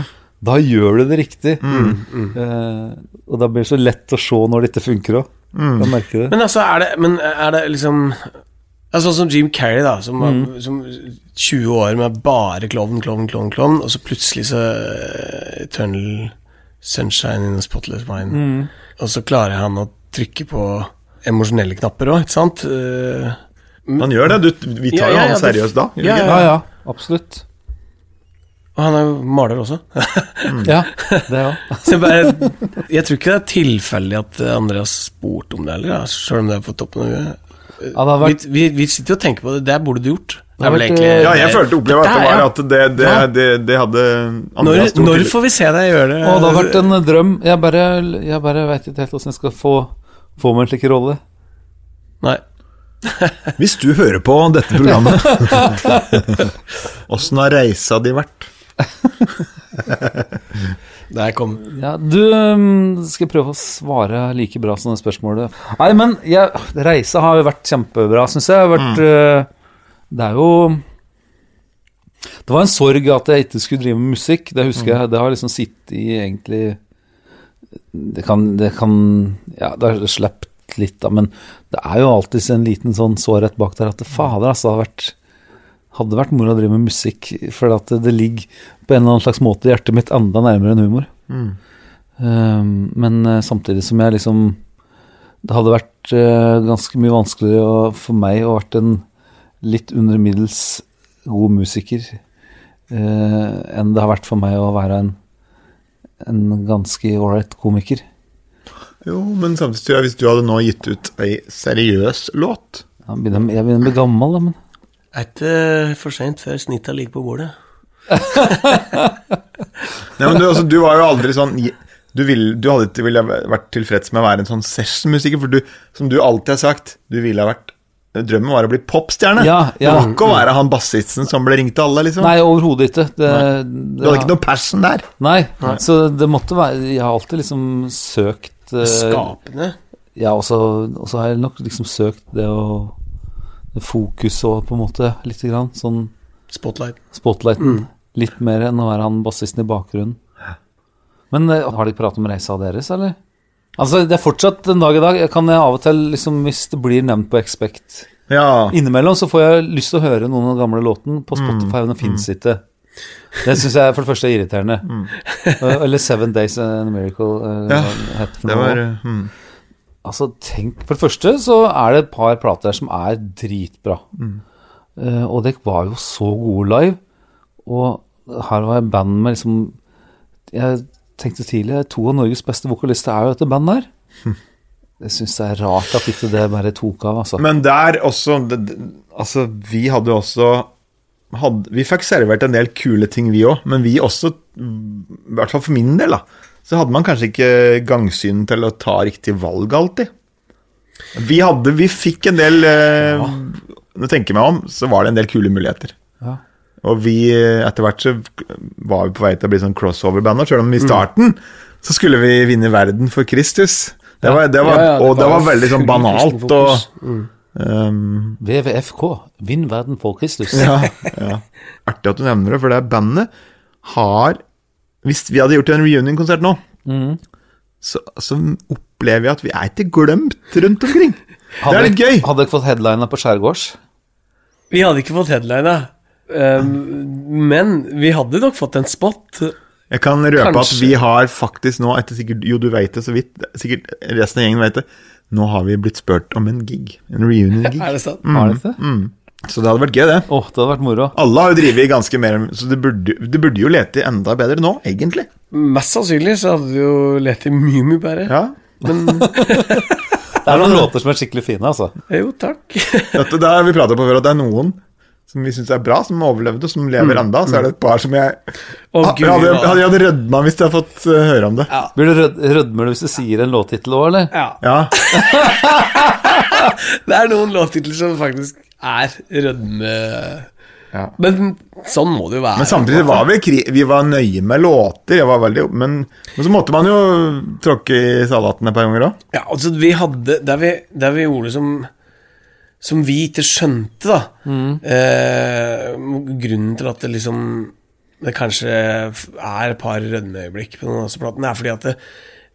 da gjør du det riktig. Eh, og da blir det så lett å se når det ikke funker òg. Mm. Men altså, er det, men er det liksom Altså Sånn som Jim Carrey, da, som, mm. som 20 år med bare klovn, klovn, klovn, klovn, og så plutselig så uh, Eternal Sunshine in a Spotless Mind. Og så klarer han å trykke på emosjonelle knapper òg, ikke sant? Uh, Han gjør det. Du, vi tar jo Ja, ja, ja, han seriøst da. Ja. Ja, ja, absolutt. og han er jo maler også. Ja, det òg. så jeg bare Jeg tror ikke det er tilfeldig at Andre har spurt om det heller, sjøl om det er på toppen av huet. Vi, vi, vi sitter jo og tenker på det, det burde du gjort. Det er vel egentlig eh, Ja, jeg følte opplevd at det var at det, det, Ja. det, det hadde Når, Andreas når får vi se deg gjøre det? Å, det har vært en drøm. Jeg bare, jeg bare veit ikke helt åssen jeg skal få, få meg en slik rolle. Nei. Hvis du hører på dette programmet Åssen har reisa di vært? Der kom Ja, du skal prøve å svare like bra som det spørsmålet. Nei, men jeg, reisa har jo vært kjempebra, syns jeg. jeg Har Vært, øh, det er jo Det var en sorg at jeg ikke skulle drive med musikk. Det husker jeg. Det har liksom sittet i egentlig Det kan, det kan Ja, det har sluppet litt, da, men det er jo alltid en liten sånn sårhet bak der at det, fader, altså, det hadde vært hadde vært moro å drive med musikk, for at det, ligger på en eller annen slags måte i hjertet mitt enda nærmere enn humor. Um, men eh, samtidig som jeg liksom Det hadde vært uh, ganske mye vanskeligere for meg å vært en litt under middels god musiker eh, enn det har vært for meg å være en, en ganske ålreit komiker. Jo, men samtidig tror jeg hvis du hadde nå gitt ut ei seriøs låt Jeg begynner, jeg begynner å bli gammel, da, men Er ikke for seint før snitta ligger på bordet. Nei, men du, altså, du var jo aldri sånn Du, vil, du hadde ikke ville vært tilfreds med å være en sånn sessionmusiker, for du, som du alltid har sagt, du ville ha vært Drømmen var å bli popstjerne. Ja, ja. Det var ikke å være han bassisten som ble ringt til alle, liksom. Nei, overhodet ikke. Det, du hadde ikke noe passion der. Nei, så det måtte være Jeg har alltid liksom søkt eh, Skapende. Ja, og så har jeg nok liksom søkt det å det Fokuset og på en måte, lite grann. Sånn Spotlight. spotlighten. Litt mer enn å være han bassisten i bakgrunnen. Men eh, har de pratet om reisa deres, eller? Altså, det er fortsatt en dag i dag. Jeg kan jeg av og til, liksom, hvis det blir nevnt på Expect Ja. Innimellom så får jeg lyst til å høre noen av den gamle låten på Spotify, men den fins ikke. Det syns jeg for det første er irriterende. Mm. Eller Seven Days and a Miracle. uh, Ja, het for Det noe. var mm. Altså, tenk For det første så er det et par plater der som er dritbra. Eh, og dere var jo så gode live. Og her var jeg band med liksom Jeg tenkte tidlig to av Norges beste vokalister er jo dette bandet her. Jeg syns det er rart at ikke det bare tok av, altså. Men der også det, det- Altså, vi hadde også hadde, Vi fikk servert en del kule ting, vi òg, men vi også, i hvert fall for min del, da, så hadde man kanskje ikke gangsyn til å ta riktig valg alltid. Vi hadde Vi fikk en del ja. Når jeg tenker meg om, så var det en del kule muligheter. Ja. Og vi, etter hvert så var vi på vei til å bli sånn crossover-band, selv om i starten så skulle vi vinne verden for Kristus. Det var, det var, Ja, ja, det og det var var veldig sånn banalt og Mm. um, WWFK, Vinn verden for Kristus. ja, ja. Artig at du nevner det, for det bandet har Hvis vi hadde gjort en reunion-konsert nå, Mm. så, så opplever jeg at vi er ikke glemt rundt omkring. Det er litt gøy. Hadde dere fått headlina på skjærgårds? Vi hadde ikke fått headlina, um, men vi hadde nok fått en spot. Jeg kan røpe Kanskje. at vi har faktisk nå, etter sikkert Jo, du vet det så vidt, sikkert resten av gjengen vet det, nå har vi blitt spurt om en gig. En reunion-gig. Er det sant? Har dere det? Så det hadde vært gøy, det. Åh, det hadde vært moro. Alle har jo drevet ganske mer Så det burde, det burde jo lete enda bedre nå, egentlig. Mest sannsynlig så hadde vi jo lett i mye, mye bedre. Ja. Men Det er noen låter som er skikkelig fine, altså. jo, takk. Dette det har vi pratet på før, at det er noen som vi syns er bra, som overlevde, som lever enda. Så er det et par som jeg Ah, Gud, hadde, hva- hadde, hadde rødma hvis jeg hadde fått eh, høre om det. Ja. Blir du rød, rødmer du hvis du sier en låttittel òg, eller? ja. Ja, Det er noen låttitler som faktisk er rødme... ja. Men sånn må det jo være. Men samtidig var vi, kri vi var nøye med låter, var veldig, men, men så måtte man jo tråkke i salaten et par ganger òg. Ja, altså vi hadde Der vi, der vi gjorde som Som vi ikke skjønte, da eh, Grunnen til at det liksom Det kanskje er et par rødmeøyeblikk på noen av disse platene, er fordi at det,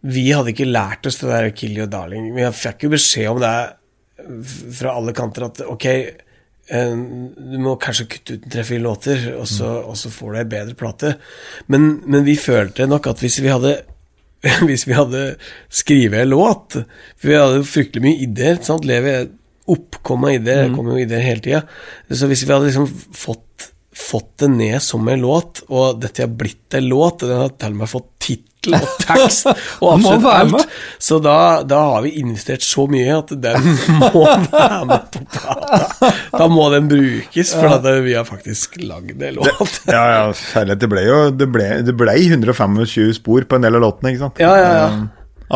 vi hadde ikke lært oss det der Kill your Darling. Vi fikk jo beskjed om det fra alle kanter at ok, eh, du må kanskje kutte ut tre-fire låter, og så, og så får du ei bedre plate. Men, men vi følte nok at hvis vi hadde hvis vi hadde skrevet en låt For vi hadde fryktelig mye ideer. Sant? Lever oppkom i det, Det kommer jo i det hele tida. Så hvis vi hadde liksom fått, fått det ned som en låt, og dette har blitt en låt, og den har til og med fått tittel og tekst og absolutt alt, så da, da har vi investert så mye at den må være med på plata. Da må den brukes, for at vi har faktisk lagd en låt. Ja, ja, herlighet, det ble jo det ble, det ble 125 spor på en del av låtene, ikke sant? Ja, ja, ja.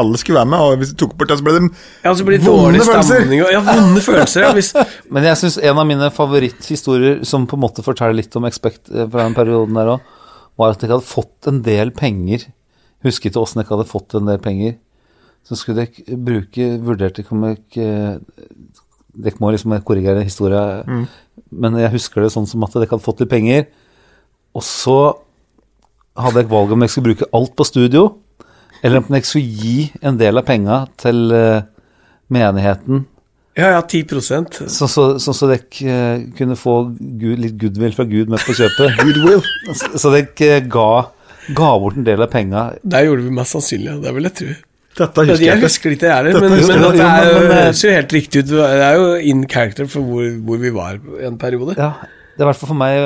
Alle skulle være med, og hvis du tok bort det, så ble det Ja, så ble det Vonde følelser. Ja, vonde følelser. Ja, hvis, Men jeg syns en av mine favoritthistorier som på en måte forteller litt om Expect eh, fra den perioden der òg, var at jeg hadde fått en del penger. Husket åssen jeg hadde fått en del penger. Så skulle jeg bruke Vurderte ikke om jeg ikke Dere må liksom korrigere historien, men jeg husker det sånn som at dere hadde fått litt penger. Og så hadde jeg valget om jeg skulle bruke alt på studio, eller om jeg skulle gi en del av penga til eh, menigheten Ja, ja, 10 Sånn så, så, så, så dere eh, kunne få Gud, litt goodwill fra Gud med på kjøpet. goodwill. så, så dere eh, ga, ga bort en del av penga. Det gjorde vi mest sannsynlig, ja. Det vil jeg tro. Dette husker Jeg jeg ikke. husker ikke det heller, Dette men, husker men det er jo, Men, men, det ser jo helt riktig ut. Det er jo in character for hvor, hvor vi var en periode. Ja, det er i hvert fall for meg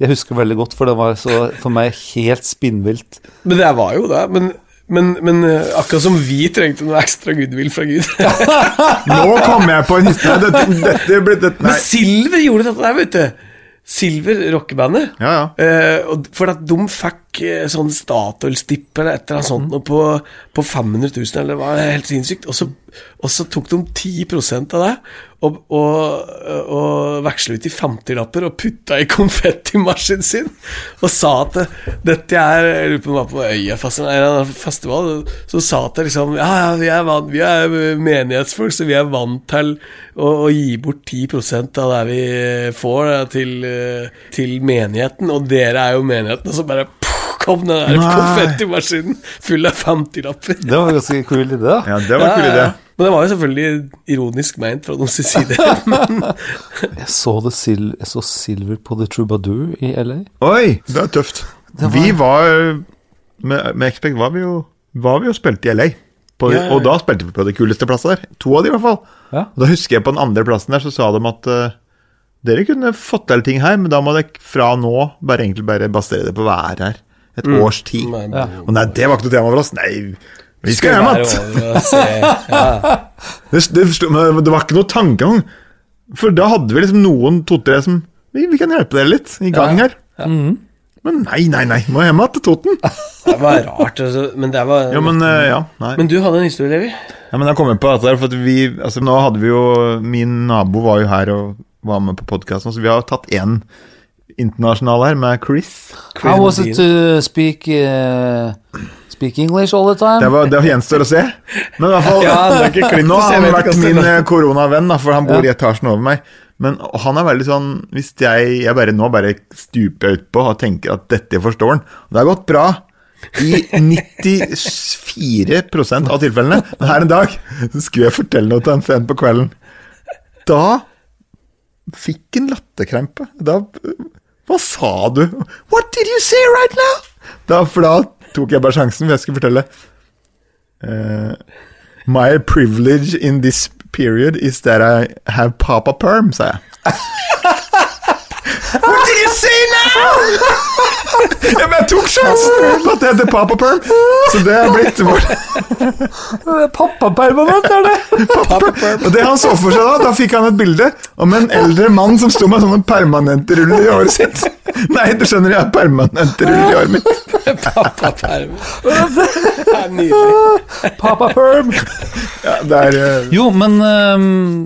Jeg husker veldig godt, for det var så for meg helt spinnvilt. Men det var jo det. Men, men, men eh, akkurat som vi trengte noe ekstra goodwill fra Gud. Nå kom jeg på en historie. Dette, dette ble dette, Men Silver gjorde dette der, vet du. Silver, rockebandet. Ja, ja. Eh, for at de fikk eh, sånn Statoil-stipp eller et eller annet sånt mm. på, på 500 000, eller det var helt sinnssykt. Og så, og så tok de 10% av det og, og, og veksla ut i 50-lapper og putta i konfettimaskinen sin. Og sa at dette er Jeg lurer på om det var på Øyafesten eller en eller annen festival. Så sa at liksom Ja, ja, vi er, vant, vi er menighetsfolk, så vi er vant til å, å gi bort 10% av det vi får til, til menigheten, og dere er jo menigheten, og så bare poff, kom den der konfettimaskinen full av 50-lapper. Det var ganske kul idé, da. Ja, det var ja, kul idé. Men det var jo selvfølgelig ironisk meint fra noens side. Jeg så, det sil jeg så Silver på The Troubadour i LA. Oi, det er tøft. Vi var Med, med Expect var vi jo Var vi jo spilte i LA. På, Ja, ja, ja. Og da spilte vi på det kuleste plasset der. To av de, i hvert fall. Ja. Og Da husker jeg på den andre plassen der, så sa de at uh, dere kunne fått til ting her, men da må dere fra nå bare egentlig bare basere det på å være her et års tid. Ja. Og nei, det var ikke noe tema for oss. Nei, vi skal hjem igjen. Ja. Det, det, det var ikke noe tankegang. For da hadde vi liksom noen to-tre som vi, vi kan hjelpe dere litt i gang her. Men nei, nei, nei, må hjem igjen til Toten. Det var rart, altså. Men det var Ja, men uh, ja, nei. Men du hadde en historie, Levi? Ja, men jeg kom på dette der, for at vi Altså, nå hadde vi jo Min nabo var jo her og var med på podkasten, så vi har tatt én internasjonal her, med Chris. How was it to speak uh, Speak English all the time. Det, var, det gjenstår å se. Men i hvert fall Ja, det er ikke klipp Nå har han vært min eh, koronavenn, for han bor i etasjen over meg. Men han er veldig sånn Hvis jeg, jeg bare, nå bare stuper jeg utpå og tenker at dette forstår han det har gått bra i 94% av tilfellene. Men her en dag så skulle jeg fortelle noe til en sent på kvelden. Da fikk han latterkrampe. Da Hva sa du? What did you say right now? Da, for da tok jeg bare sjansen, for jeg skulle fortelle. uh, My privilege in this period is that I have papa perm, sa jeg. What did you say now? Ja, men jeg tok sjansen på at det heter papa perm, så det er blitt vår Pappapermanent, er det? Og det han så for seg da, da fikk han et bilde om en eldre mann som sto med sånne permanente ruller i håret sitt. Nei, du skjønner, jeg har permanente ruller i håret mitt. Pappaperm. Det er nydelig. Pappaperm. Ja, det er uh... Jo, men ehm,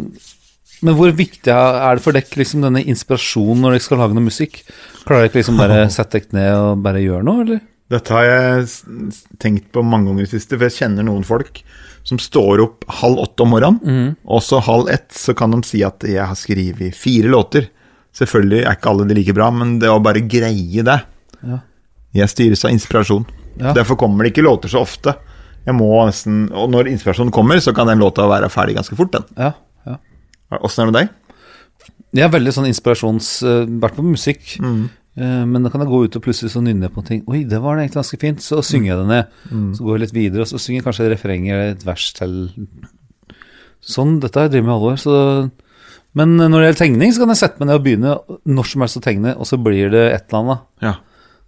Men hvor viktig er det for dere liksom, denne inspirasjonen når dere skal lage noe musikk? Klarer dere liksom bare sette dere ned og bare gjøre noe, eller? Dette har jeg tenkt på mange ganger i det siste, for jeg kjenner noen folk som står opp halv åtte om morgenen, og så halv ett så kan de si at jeg har skrevet fire låter. Selvfølgelig er ikke alle de like bra, men det å bare greie det Ja. Jeg styres av inspirasjon. Ja. Derfor kommer det ikke låter så ofte. Jeg må nesten, Og når inspirasjonen kommer, så kan den låta være ferdig ganske fort. den. Ja. Åssen er det med deg? Jeg er veldig sånn inspirasjons... Uh, vært på musikk. Mm. men da kan jeg gå ut og plutselig så nynne på ting. Oi, det var egentlig ganske fint. Så synger jeg det ned. Så går jeg litt videre, og så synger jeg kanskje et refreng eller et vers til. Sånn, dette har jeg drevet med i alle år. Så men når det gjelder tegning, så kan jeg sette meg ned og begynne når som helst å tegne, og så blir det et eller annet. Ja.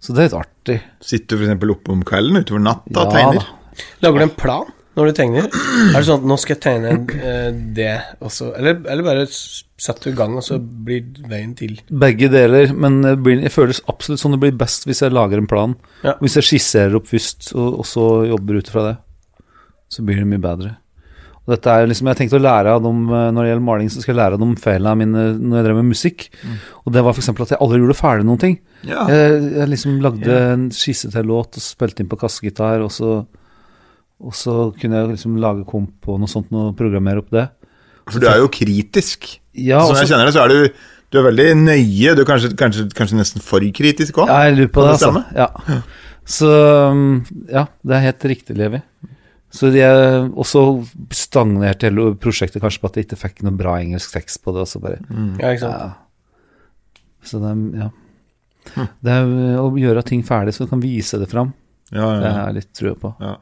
Så det er litt artig. Sitter du f.eks. oppe om kvelden utover natta og Ja, tegner? da. Lager du en plan når du tegner? Er det sånn at nå skal jeg tegne eh, det, også, Eller, eller bare setter du i gang, og så blir veien til? Begge deler, men det blir, det føles absolutt sånn det blir best hvis jeg lager en plan. Ja. Hvis jeg skisserer opp først, og, og så jobber ut fra det, så blir det mye bedre. Og dette er liksom, Jeg tenkte å lære av dem eh, når det gjelder maling, så skal jeg lære av dem feilene mine når jeg drev med musikk. Og det var f.eks. at jeg aldri gjorde ferdig noen ting. Ja. Jeg, jeg liksom lagde en skisse til låt og spilte inn på kassegitar, og så, og så kunne jeg liksom lage komp og noe sånt og programmere opp det. For du er jo kritisk. Ja, Som og jeg kjenner det, så er du, du er veldig nøye. Du er kanskje, kanskje, kanskje nesten for kritisk òg? Ja, jeg lurer på det, det altså. Ja. Så um, ja, det er helt riktig, Levi. Så jeg også stagnerte hele prosjektet kanskje på at jeg ikke fikk noe bra engelsk tekst på det. Og så bare, Ja, ikke sant? ja. Så det er, ja. Det er å gjøre ting ferdig så du kan vise det fram. Ja, Det ja, har jeg litt trua på. ja.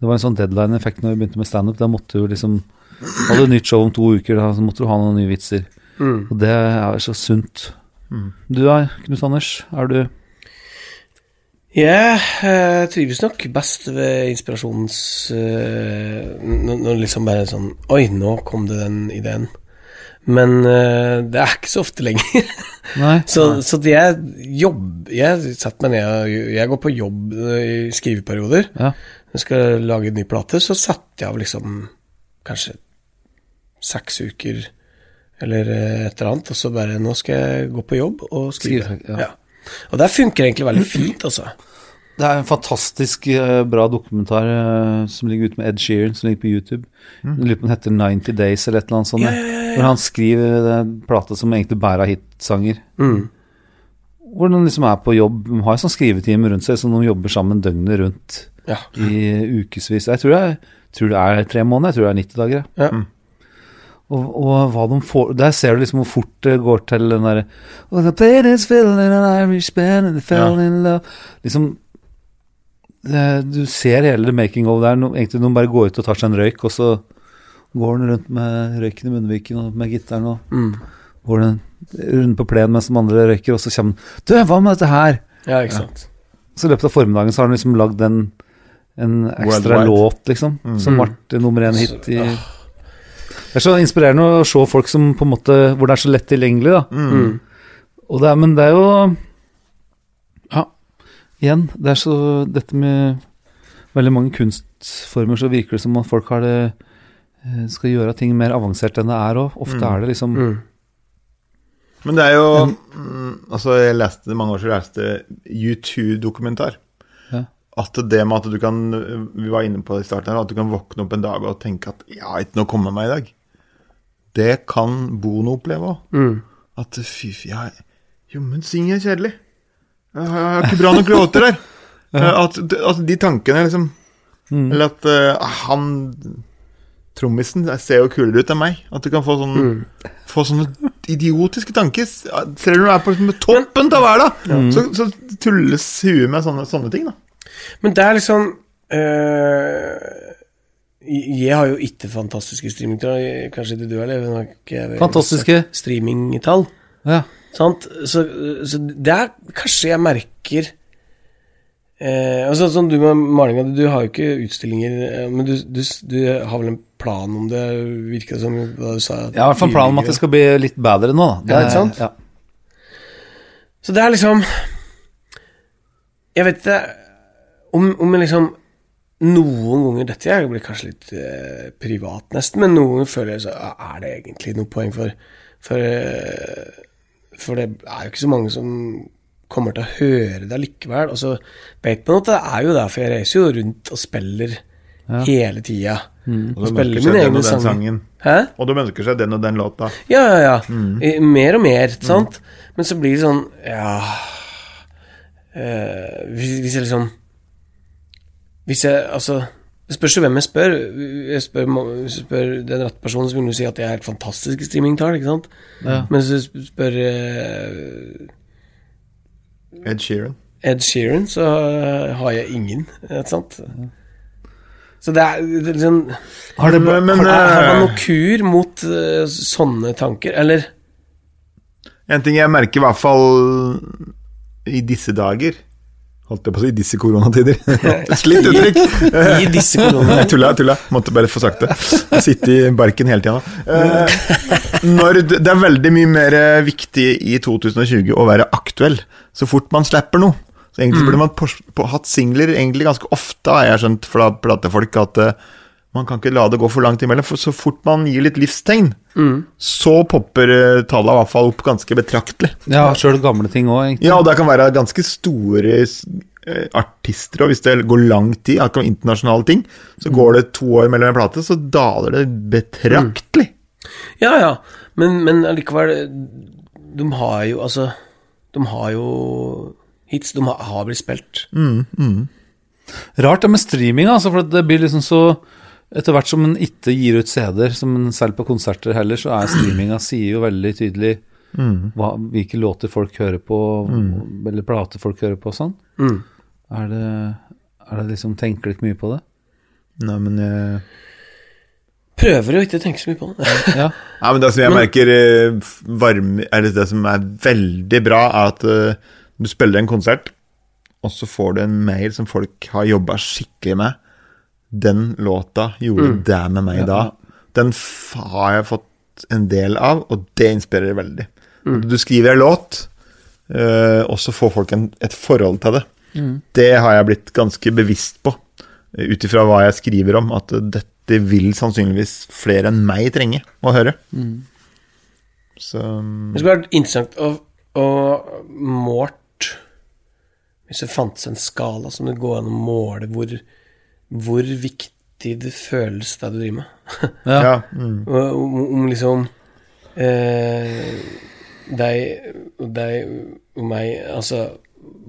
Det var en sånn deadline-effekt når vi begynte med standup. Da måtte du liksom Hadde nytt show om to uker, da så måtte du ha noen nye vitser. Mm. Og det er så sunt. Du da, Knut Anders? Er du Jeg eh, trives nok best ved inspirasjons... uh, når, det liksom bare sånn Oi, nå kom det den ideen. Men uh, det er ikke så ofte lenger. Nei? så, så det jeg jobber Jeg setter meg ned og Jeg går på jobb eh, i skriveperioder. Ja. Jeg skal lage en ny plate, så setter jeg av liksom kanskje seks uker eller eh, et eller annet, og så bare Nå skal jeg gå på jobb og skrive. Ja. ja. Og det funker egentlig veldig fint, altså. Det er en fantastisk eh, bra dokumentar eh, som ligger ute med Ed Sheeran, som ligger på YouTube. Jeg lurer på den heter 90 Days eller et eller annet sånt. Ja. Hvor han skriver en plate som egentlig bærer av hitsanger. Mm. Hvor de liksom er på jobb, de har jo sånn skriveteam rundt seg, så de jobber sammen døgnet rundt Ja. i ukevis. Jeg tror, jeg, tror det er tre måneder, jeg tror det er 90 dager. Ja. Ja. Og, og hva de får Der ser du liksom hvor fort det går til den derre oh, The Ja. Liksom Du ser hele making of der. Egentlig Noen bare går ut og tar seg en røyk, og så går den rundt med røyken i munnviken og med gitaren og Mm. går den rundt på plenen mens de andre røyker, og så kommer den Du, hva med dette her? ja, ikke sant. Så i løpet av formiddagen så har han liksom lagd en, en ekstra låt, liksom, som Mm. ble nummer én hit i Det er så inspirerende å se folk som på en måte Hvor det er så lett tilgjengelig, da. Mm. Og det er, men det er jo Ja, igjen, det er så Dette med veldig mange kunstformer, så virker det som at folk har det eh, skal gjøre ting mer avansert enn det er òg. Ofte er det liksom Mm. Men det er jo en, Altså, jeg leste mange år siden jeg leste U2-dokumentar. At det med at du kan Vi var inne på det i starten, her, at du kan våkne opp en dag og tenke at 'jeg har ikke noe å komme med i dag'. Det kan Bono oppleve òg. Mm. At fy, fy jeg, Jo, men synger jeg kjedelig? Jeg har, jeg har ikke bra nok låter der. At, at de tankene, liksom Eller at uh, han Trommisen ser jo kulere ut enn meg. At du kan få, sånn, få sånne idiotiske tanker. Ser du når du er på liksom, toppen av hverdagen, så, så tulles huet med sånne, sånne ting, da. Men det er liksom øh, Jeg har jo ikke fantastiske streamingtall. Kanskje ikke du heller? Fantastiske. Streamingtall. Ja. Sant? Så, så det er kanskje jeg merker eh, altså Sånn du med malinga, du har jo ikke utstillinger, eh, men du, du, du har vel en plan om det, det som da du sa? Jeg har i hvert fall plan om at det skal bli litt bedre nå, da. Ja, ikke sant? Ja. Så det er liksom Jeg vet ikke om, om jeg liksom Noen ganger Dette jeg blir kanskje litt eh, privat, nesten, men noen ganger føler jeg så ah, Er det egentlig noe poeng for For, eh, for det er jo ikke så mange som kommer til å høre det likevel. Og så vet man at det er jo derfor jeg reiser jo rundt og spiller hele tida. Og Og du spiller mine egne og den sanger. sangen. Hæ? Og du ønsker seg den og den låta. Ja, ja, ja. I- Mer og mer, sant? Mm. Men så blir det sånn Ja eh, hvis, hvis jeg liksom Hvis jeg Altså Det spørs jo hvem jeg spør. Jeg spør spør den rette personen, så vil du si at jeg er helt fantastisk i streamingtall, ikke sant? Ja. Men hvis du spør uh, Ed Sheeran. Ed Sheeran, så eh, har jeg ingen, ikke sant? Så det er, det er liksom Har det, Men, men, har, har man noen noe kur mot uh, sånne tanker, eller? En ting jeg merker i hvert fall i disse dager Holdt jeg på å si i disse koronatider. Slitt uttrykk! I disse koronatider. Tulla, tulla. Måtte bare få sagt det. Sitte i barken hele tida nå. Eh, det er veldig mye mer viktig i 2020 å være aktuell så fort man slipper noe. Så egentlig burde man på, på, hatt singler egentlig ganske ofte, har jeg skjønt fra platefolk, at eh, man kan ikke la det gå for langt imellom. For så fort man gir litt livstegn, så popper uh, tallene i hvert fall opp ganske betraktelig. ja, sjøl gamle ting òg, egentlig. Ja, og det kan være ganske store eh, artister, og hvis det går lang tid, akkurat internasjonale ting, så går det to år mellom en plate, så daler det betraktelig. Ja, ja, men, men allikevel De har jo altså De har jo hits. De har, har blitt spilt. Rart det med streaming, altså, for det blir liksom så Etter hvert som en ikke gir ut CD-er, som en selv på konserter heller, så er streaminga sier jo veldig tydelig hva, hvilke låter folk hører på, eller plater folk hører på og sånn. Mm. Er det, er det liksom Tenker litt mye på det? Nei, men jeg Prøver jo ikke å tenke så mye på det. Ja. Nei, men det som jeg merker eh, varme, eller det som er veldig bra, er at uh, du spiller en konsert, og så får du en mail som folk har jobba skikkelig med. Den låta gjorde det med meg da. Den har jeg fått en del av, og det inspirerer veldig. Du skriver en låt, eh, og så får folk en, et forhold til det. Det har jeg blitt ganske bevisst på, eh, ut ifra hva jeg skriver om, at dette vil sannsynligvis flere enn meg trenge å høre. Så mm, Det skulle vært interessant å, å målt Hvis det fantes en skala som det går an å måle hvor, hvor viktig det føles det du driver med. Ja. ja. Mm. om, om liksom eh, deg, deg og meg Altså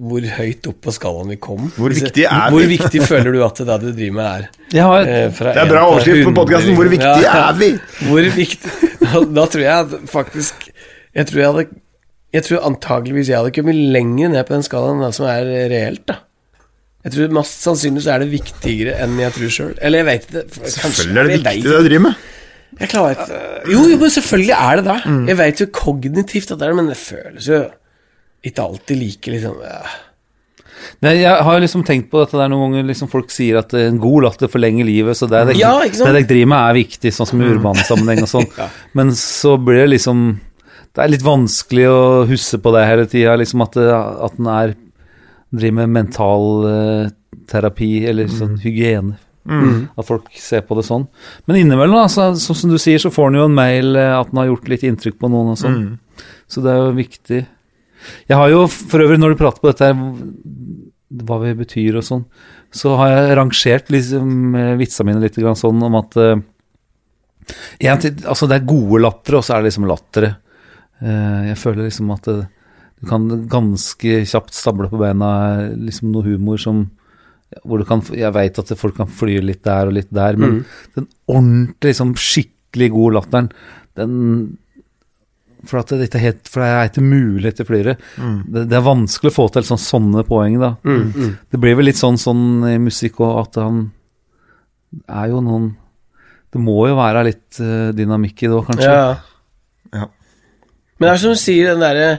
hvor høyt opp på skalaen vi kom. Hvor viktig er vi? Hvor viktig føler du at det du driver med, er? Jeg har Eh, fra Det er bra overskrift på 100. podkasten. Hvor viktig Ja, ja. er vi? Hvor viktig da, da tror jeg at faktisk Jeg tror jeg hadde Jeg tror antageligvis jeg hadde kommet lenger ned på den skalaen enn det som er reelt, da. Jeg tror mest sannsynlig så er det viktigere enn jeg tror sjøl. Eller jeg veit ikke. Selvfølgelig er det viktig det du driver med. jeg klarer ikke Jo, jo, men selvfølgelig er det det. Jeg vet jo kognitivt at det er det, men det føles jo ikke alltid like liksom ja. Nei, jeg har liksom tenkt på dette der noen ganger liksom folk sier at en god latter forlenger livet, så det dere, Ja, det driver med er viktig, sånn som i urbansammenheng og sånn. Ja. Men så blir det liksom Det er litt vanskelig å huske på det hele tida, liksom at, den at en er driver med mental uh, terapi, eller sånn hygiene. At folk ser på det sånn. Men innimellom, altså, så, som du sier, så får en jo en mail eh, at en har gjort litt inntrykk på noen og sånn. Så det er jo viktig. Jeg har jo for øvrig, når du prater på dette her, hva vi betyr og sånn, så har jeg rangert liksom eh, vitsa mine litt grann sånn om at uh, en altså det er gode lattere, og så er det liksom lattere. Uh, jeg føler liksom at det, du kan ganske kjapt stable på beina liksom noe humor som hvor du kan, Jeg veit at folk kan fly litt der og litt der, men den ordentlig, liksom skikkelig god latteren, den for, at det, ikke er helt, for det er ikke mulig etter Mm. Det, det er vanskelig å få til sånn, sånne poeng, da. Det blir vel litt sånn, sånn i musikk òg, at han er jo noen Det må jo være litt uh, dynamikk i det òg, kanskje. Ja. Ja. Men det er som du sier, den derre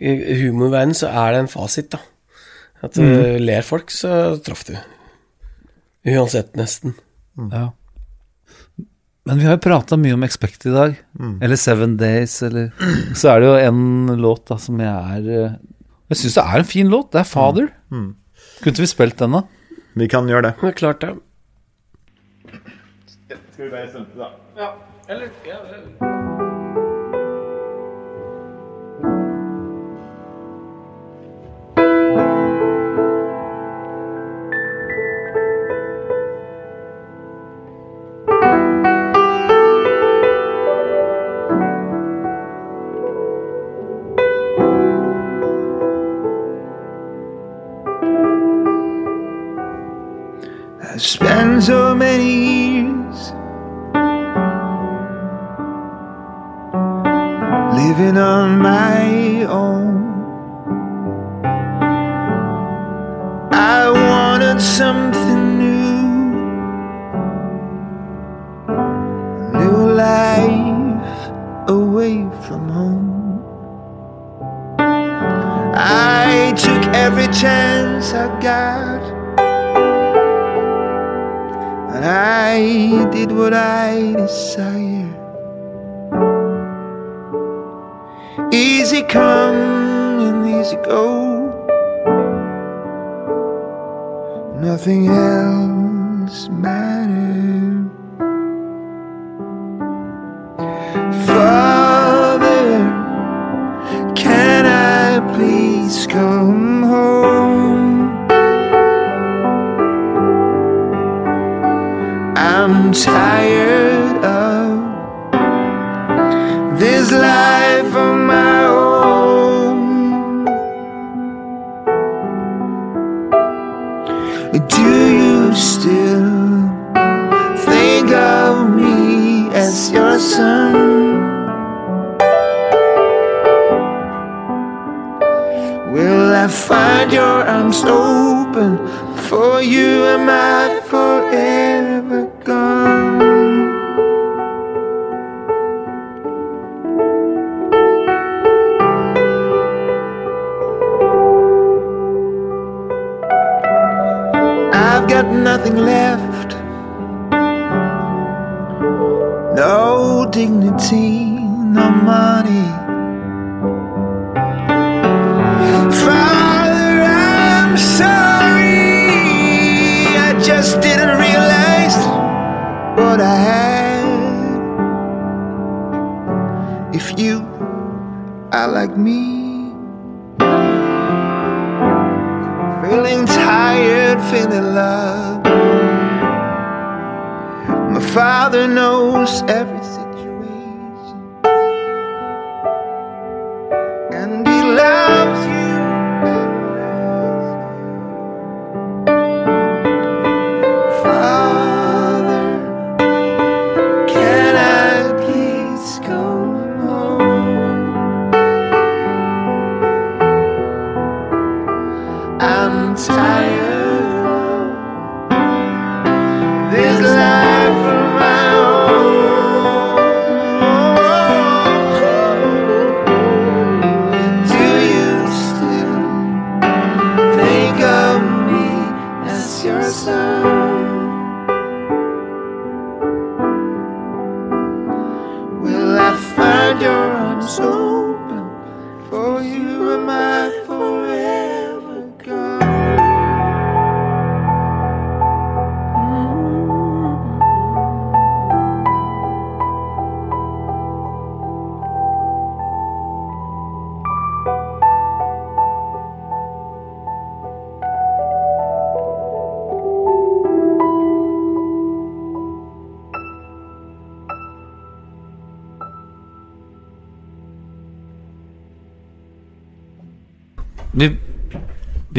eh, humorverdenen, så er det en fasit, da. At uh, ler folk, så traff du. Uansett, nesten. Ja. Men vi har jo prata mye om Expect i dag, eller Seven Days, eller Så er det jo en låt da som jeg er eh, Jeg syns det er en fin låt. Det er Father. Kunne ikke vi spilt den, da? Vi kan gjøre det. Det er klart, det. Skal vi bare stemple, da? Ja, eller ja, I so many dignity, no money. Father, I'm sorry. I just didn't realize what I had. If you are like me, feeling tired, feeling loved. My father knows every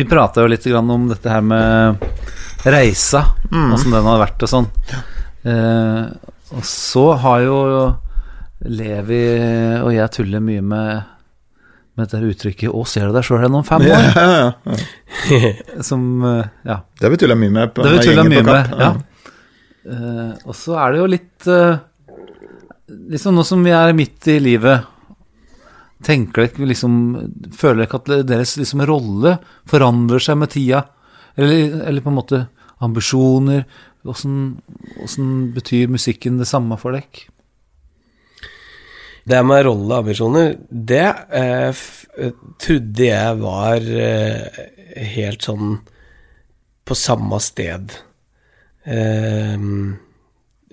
vi prata jo litt grann om dette her med reisa, åssen den har vært og sånn. Eh, og så har jo Levi og jeg tuller mye med, med dette uttrykket 'Å, ser du deg sjøl igjen om fem Ja, år?' ja, ja. Som eh, Ja. Det har vi tulla mye med. På, Det har vi tulla mye med. Ja. Uh, og så er det jo litt uh, Liksom nå som vi er midt i livet, tenker dere liksom Føler dere at deres liksom rolle forandrer seg med tida? Eller, eller på en måte ambisjoner? Åssen betyr musikken det samme for dere? Det med rolle og ambisjoner, det eh, eh, trodde jeg var eh, helt sånn på samme sted. Eh,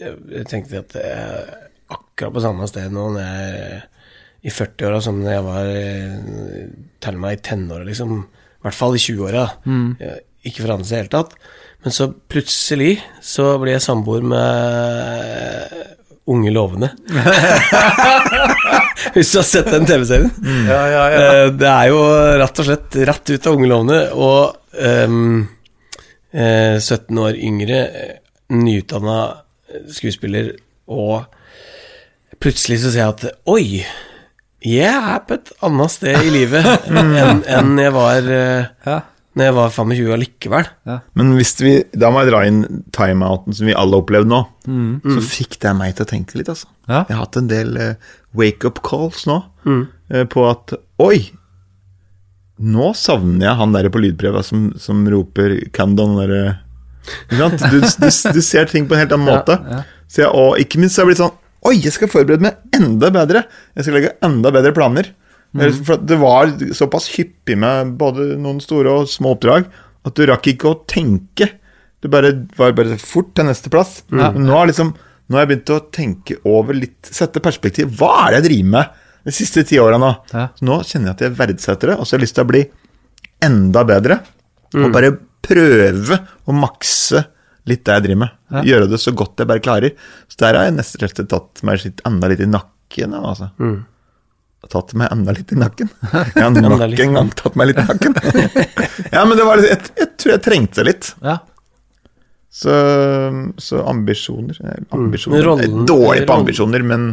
jeg, tenkte at jeg er akkurat på samme sted nå når jeg i 40-åra som da jeg var eh, til og i tenåra, liksom. I hvert fall i 20-åra. Mm. Ikke forandret seg i det hele tatt. Men så plutselig så blir jeg samboer med Unge lovende. Hvis du har sett den TV-serien. Eh, Det er jo rett og slett rett ut av Unge lovende, og ehm, eh, 17 år yngre, eh, nyutdanna skuespiller, og plutselig så ser jeg at oi, jeg er på et annet sted i livet enn en jeg var eh, Ja. når jeg var 25 allikevel. Men hvis vi, da må jeg dra inn timeouten som vi alle har opplevd nå. Så fikk det meg til å tenke litt, altså. Ja. Jeg har hatt en del eh, wake-up calls nå mm. på at Oi! Nå savner jeg han der på lydbrevet som, som roper 'Candon' derre Ikke sant? Du, du, du ser ting på en helt annen måte. Så jeg, og ikke minst så har jeg blitt sånn Oi, jeg skal forberede meg enda bedre. Jeg skal legge enda bedre planer. For det var såpass hyppig med både noen store og små oppdrag at du rakk ikke å tenke. Du bare var bare fort til neste plass. Men nå har liksom Nå har jeg begynt å tenke over litt, sette perspektiv. Hva er det jeg driver med de siste ti åra nå? Ja. Nå kjenner jeg at jeg verdsetter det, og så har jeg lyst til å bli enda bedre. Og bare prøve å makse litt det jeg driver med. Gjøre det så godt jeg bare klarer. Så der har jeg nesten rett og slett tatt meg enda litt i nakken. Altså. Mm. Tatt meg enda litt i nakken. Har nok en gang tatt meg litt i nakken. ja, men det var litt, jeg, jeg tror jeg trengte det litt. Ja. Så, så ambisjoner eh, Ambisjoner Men rollen- Jeg er Dårlig på ambisjoner, men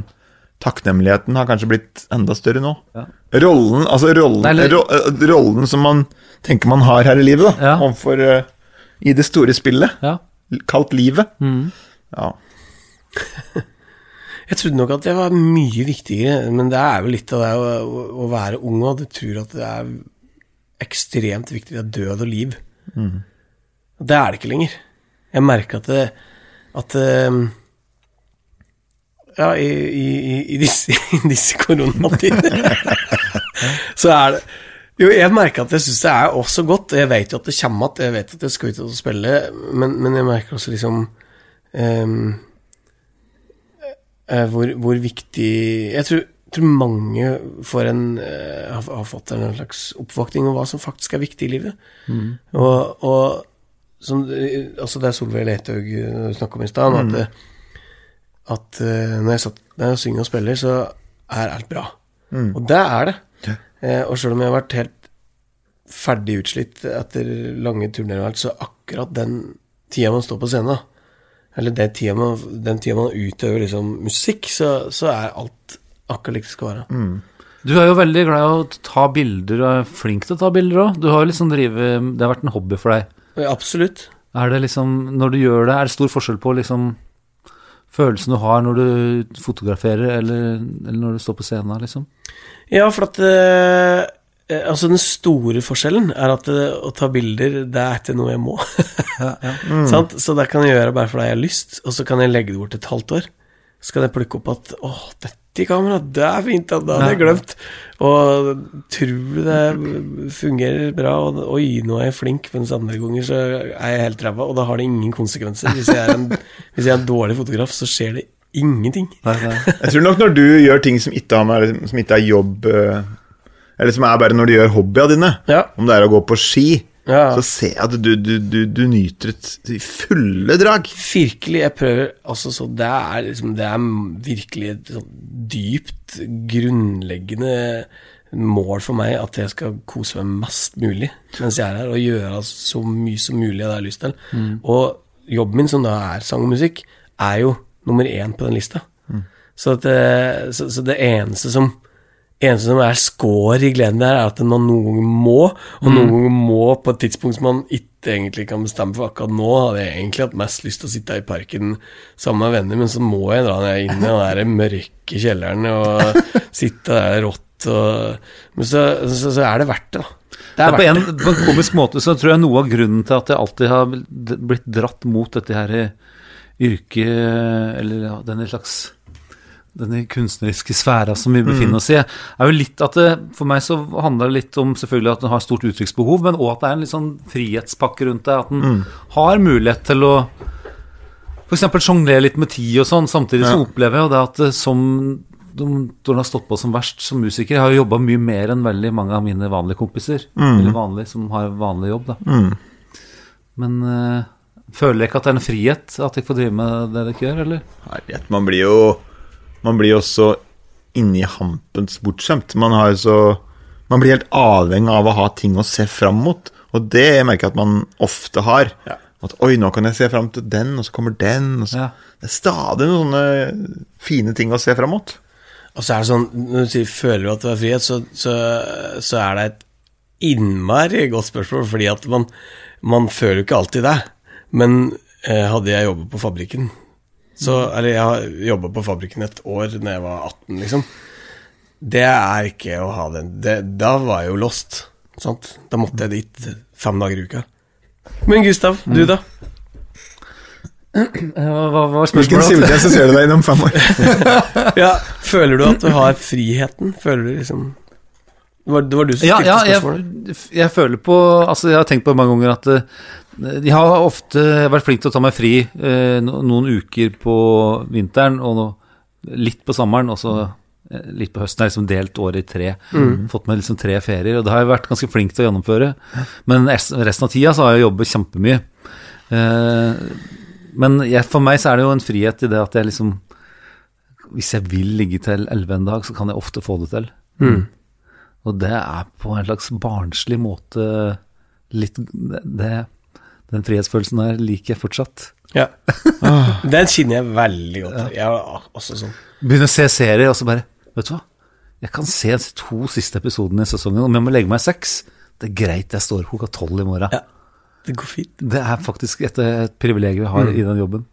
takknemligheten har kanskje blitt enda større nå. Ja. Rollen, altså rollen, Nei, ro, eh, rollen som man tenker man har her i livet, da, Ja. overfor uh, I det store spillet, ja. Kalt livet. Mm. Ja. Jeg trodde nok at det var mye viktigere, men det er jo litt av det å, å, være ung og du tror at det er ekstremt viktig. Det er død og liv. Mm. det er det ikke lenger. Jeg merker at det, at eh, Ja, i, i, i- i disse, i disse koronatider så er det Jo, jeg merker at jeg syns det er også godt, jeg vet jo at det kommer igjen, jeg vet at jeg skal ut og spille, men, men jeg merker også liksom um, hvor, hvor viktig Jeg tror, tror mange får en, eh, har, har fått en slags oppvåkning om hva som faktisk er viktig i livet. Og, og som, eh, altså det er Solveig Lethaug snakka om i stad, at, det- at eh, når, jeg satt, når jeg synger og spiller, så er alt bra. Og det er det. Eh, og sjøl om jeg har vært helt ferdig utslitt etter lange turneer, og alt, så akkurat den tida man står på scenen, eller den tida man, den tida man utøver liksom, musikk, så, så er alt akkurat likt det skal være. Du er jo veldig glad i å ta bilder, og er flink til å ta bilder òg. Du har jo liksom drivet Det har vært en hobby for deg. Ja, Absolutt. Er det liksom, når du gjør det, er det stor forskjell på liksom følelsen du har når du fotograferer, eller, eller når du står på scenen, liksom? Ja, for at eh, eh, Altså, den store forskjellen er at eh, å ta bilder, det er ikke noe jeg må. Ja, ja. Sant? Så det kan jeg gjøre bare fordi jeg har lyst, og så kan jeg legge det bort et halvt år. Så kan jeg plukke opp at åh, dette i kamera, det er fint, det hadde jeg glemt. Og tror det fungerer bra, og oi, nå er jeg flink, mens andre ganger så er jeg helt ræva, og da har det ingen konsekvenser. Hvis jeg er en, hvis jeg er en dårlig fotograf, så skjer det ingenting. Nei, nei. Jeg tror nok når du gjør ting som ikke, har med, som ikke er jobb eh, Eller som er bare når du gjør hobbyene dine, Ja. om det er å gå på ski, Ja. så ser jeg at du, du, du, du nyter et fulle drag. Virkelig, jeg prøver altså så Det er liksom Det er virkelig et sånn dypt, grunnleggende mål for meg at jeg skal kose meg mest mulig mens jeg er her, og gjøre så mye som mulig av det jeg har lyst til. Og jobben min, som da er sang og musikk, er jo nummer én på den lista. Så, at, så, så det eneste som eneste som er score i gleden der, er at man noen ganger må, og noen ganger må på et tidspunkt som man ikke egentlig kan bestemme for. Akkurat nå hadde jeg egentlig hatt mest lyst til å sitte her i parken sammen med venner, men så må jeg dra ned inn i den der mørke kjelleren og sitte der rått og Men så, så, så er det verdt det, da. Det Ja, er på, en, på en komisk måte så tror jeg noe av grunnen til at jeg alltid har blitt dratt mot dette her yrket, eller ja, denne slags denne kunstneriske sfæra som vi befinner oss i, er jo litt at det, For meg så handler det litt om selvfølgelig at den har stort uttrykksbehov, men òg at det er en litt sånn frihetspakke rundt det. At den har mulighet til å f.eks. sjonglere litt med tid og sånn. Samtidig så opplever jeg jo det at som de, når har stått på som verst som musiker, jeg har jo jobba mye mer enn veldig mange av mine vanlige kompiser. Eller vanlige som har vanlig jobb, da. Men øh, føler jeg ikke at det er en frihet at jeg får drive med det dere gjør, eller? Herlighet, man blir jo Man blir også inni hampens bortskjemt. Man har så Man blir helt avhengig av å ha ting å se fram mot, og det merker jeg at man ofte har. At oi, nå kan jeg se fram til den, og så kommer den. Så. Ja. Det er stadig noen sånne fine ting å se fram mot. Og så er det sånn, når du sier 'føler du at du har frihet', så, så, så er det et innmari godt spørsmål, fordi at man, man føler jo ikke alltid det. Men eh, hadde jeg jobbet på fabrikken så, Eller jeg har jobba på fabrikken et år da jeg var 18, liksom. Det er ikke å ha den det, Da var jeg jo lost. Sant? Da måtte jeg dit fem dager i uka. Men Gustav, du da? Hva var Hvilken siviltjeneste ser du deg innom fem år? Ja, føler du at du har friheten? Føler du liksom Det var, det var du som Ja, stilte ja spørsmålet. jeg, jeg føler på Altså, jeg har tenkt på mange ganger at jeg de har ofte vært flinke til å ta meg fri eh, noen uker på vinteren og litt på sommeren, og så eh, litt på høsten. Jeg har liksom delt året i tre. Fått meg liksom tre ferier, og det har jeg vært ganske flink til å gjennomføre. Men resten av tida så har jeg jobbet kjempemye. Eh, men for meg så er det jo en frihet i det at jeg liksom Hvis jeg vil ligge til elleve en dag, så kan jeg ofte få det til. Og det er på en slags barnslig måte litt det, Den frihetsfølelsen der liker jeg fortsatt. Ja. Den kjenner jeg veldig godt. Jeg er også sånn. Begynner å se serier, og så bare Vet du hva? Jeg kan se de to siste episodene i sesongen. Om jeg må legge meg seks, det er greit, jeg står klokka tolv i morgen. Ja. Det går fint. Det er faktisk et, et privilegium vi har i den jobben.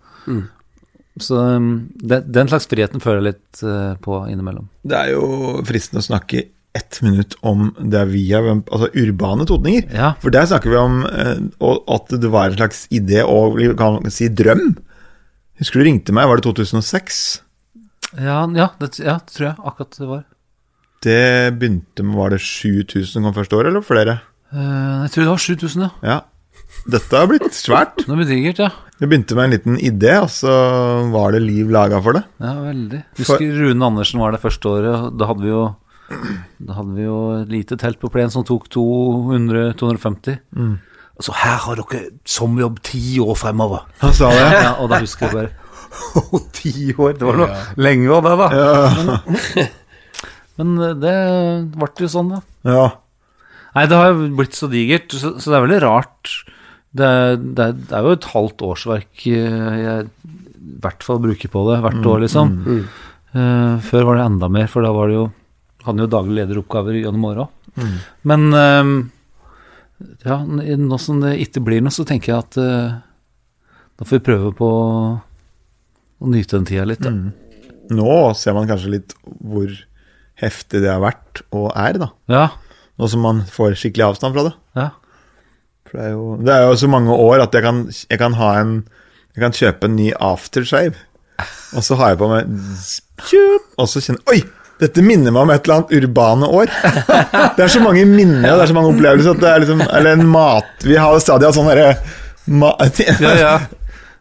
Så den, den slags friheten føler jeg litt eh, på innimellom. Det er jo fristende å snakke ett minutt om det vi har Altså urbane totninger. Ja. For der snakker vi om eh, at det var en slags idé og vi kan si drøm. Husker du ringte meg, var det 2006? Ja, ja, det, ja, det tror jeg akkurat det var. Det begynte med Var det 7000 kom første år, eller flere? Eh, jeg tror det var 7000, ja. Ja. Dette har blitt svært. Det blir digert, ja. Det begynte med en liten idé, og så var det liv laga for det. Ja, veldig. Husker Rune Andersen var det første året. Da hadde vi jo Da hadde vi jo et lite telt på plen som tok 200-250. Mm. så her har dere sommerjobb ti år fremover. Han sa det. Ja, og da husker jeg bare ti år! Det var noe lenge av det, da. Men, men det ble jo sånn, da. Ja. Nei, det har jo blitt så digert, så, så det er veldig rart. Det, er- det, det er jo et halvt årsverk jeg i hvert fall bruker på det hvert år, liksom. Eh, før var det enda mer, for da var det jo hadde jo daglig lederoppgaver gjennom åra. Mm. Men eh, ja, nå som det ikke blir noe, så tenker jeg at eh, da får vi prøve på å nyte den tida litt. Da. Nå ser man kanskje litt hvor heftig det har vært og er, da. Ja, Nå som man får skikkelig avstand fra det. ja. For det er jo, det er jo så mange år at jeg kan, jeg kan ha en Jeg kan kjøpe en ny aftershave, og så har jeg på meg Og så kjenner Oi! Dette minner meg om et eller annet urbane år. Det er så mange minner og det er så mange opplevelser. At det er liksom, eller en mat Vi har stadig hatt sånn derre ma, ja, ja.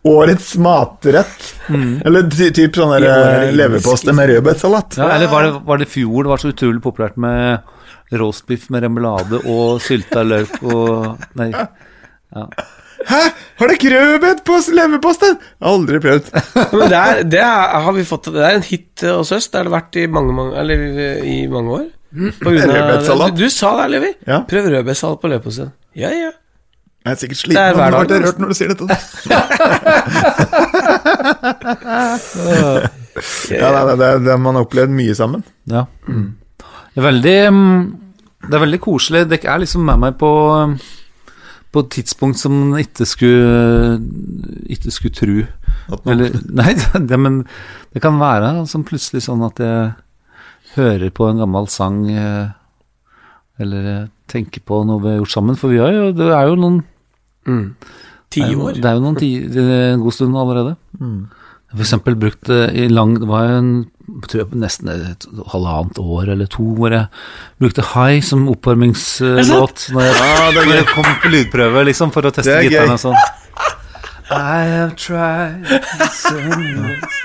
Årets matrett. Eller ty, typ sånn er leverposte med rødbetsalat. Ja, eller var det, var det fjor det var så utrolig populært med roastbiff med remoulade og sylta løk og Nei. Hæ? Har dere rødbet på leverposten? Aldri prøvd. Men det er, det er, har vi fått, det er en hit hos oss. Det har det vært i mange, mange, eller, i mange år. På Rødbetsalat. du, du sa det, Levi. Ja. Prøv rødbetsalat på leverposten. Ja, ja. Jeg er sikkert Det sliten, er og nå ble jeg rørt når du sier dette. Ja, det, det, er- det, er- man har opplevd mye sammen. Ja. Det er veldig mm, Det er veldig koselig. Dere er liksom med meg på På et tidspunkt som en ikke skulle Ikke skulle tru. Man, Eller Nei, det, men det kan være som plutselig sånn at jeg hører på en gammel sang eh, Eller tenker på noe vi har gjort sammen. For vi har jo Det er jo noen Ti er jo- år. Det er jo noen ti, det er en god stund allerede. Mm. For eksempel brukt i lang Det var jo en tror jeg, nesten et halvannet år eller to hvor jeg brukte High som oppvarmingslåt når, jeg- når jeg kom på lydprøve, liksom, for å teste Det er gitaren og sånn. I have tried so much.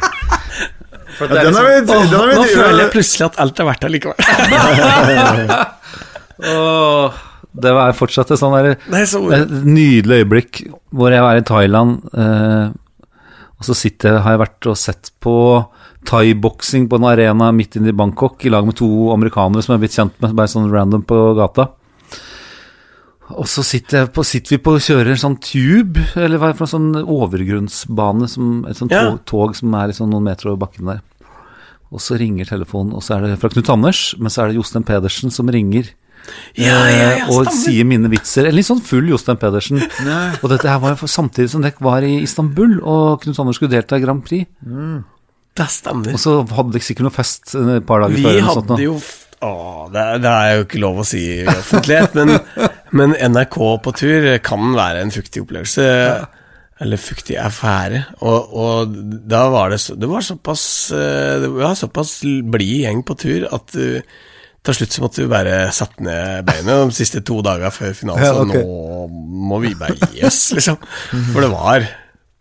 Ja, det er den har vi, liksom, den har vi Nå føler jeg plutselig at alt er verdt det likevel. åh, det var fortsatt et sånn Det er nydelig øyeblikk hvor jeg var i Thailand, eh, og så sitter har jeg vært og sett på thaiboksing på en arena midt inne i Bangkok i lag med to amerikanere som jeg er blitt kjent med, bare sånn random på gata. Og så sitter, på, sitter vi på å kjøre en sånn tube, eller hva er det for en sånn overgrunnsbane, som, et sånt Ja. tog, tog som er liksom noen meter over bakken der. Og så ringer telefonen, og så er det fra Knut Anders, men så er det Jostein Pedersen som ringer. Ja, ja, ja, Eh, og sier mine vitser. En litt sånn full Jostein Pedersen. Og dette her var jo samtidig som dere var i Istanbul, og Knut Anders skulle delta i Grand Prix. Det stemmer. Og så hadde dere sikkert noe fest eh, et par dager Vi før. Vi hadde sånt jo Å, det, er- det er jo ikke lov å si i offentlighet, men, men NRK på tur kan være en fuktig opplevelse. Eller fuktig affære. Og, og da var det så, Det var såpass eh, Det var såpass blid gjeng på tur at du til slutt så måtte vi bare sette ned beinet de siste to dager før finalen. Ja, okay. nå må vi bare gi oss, liksom. For det var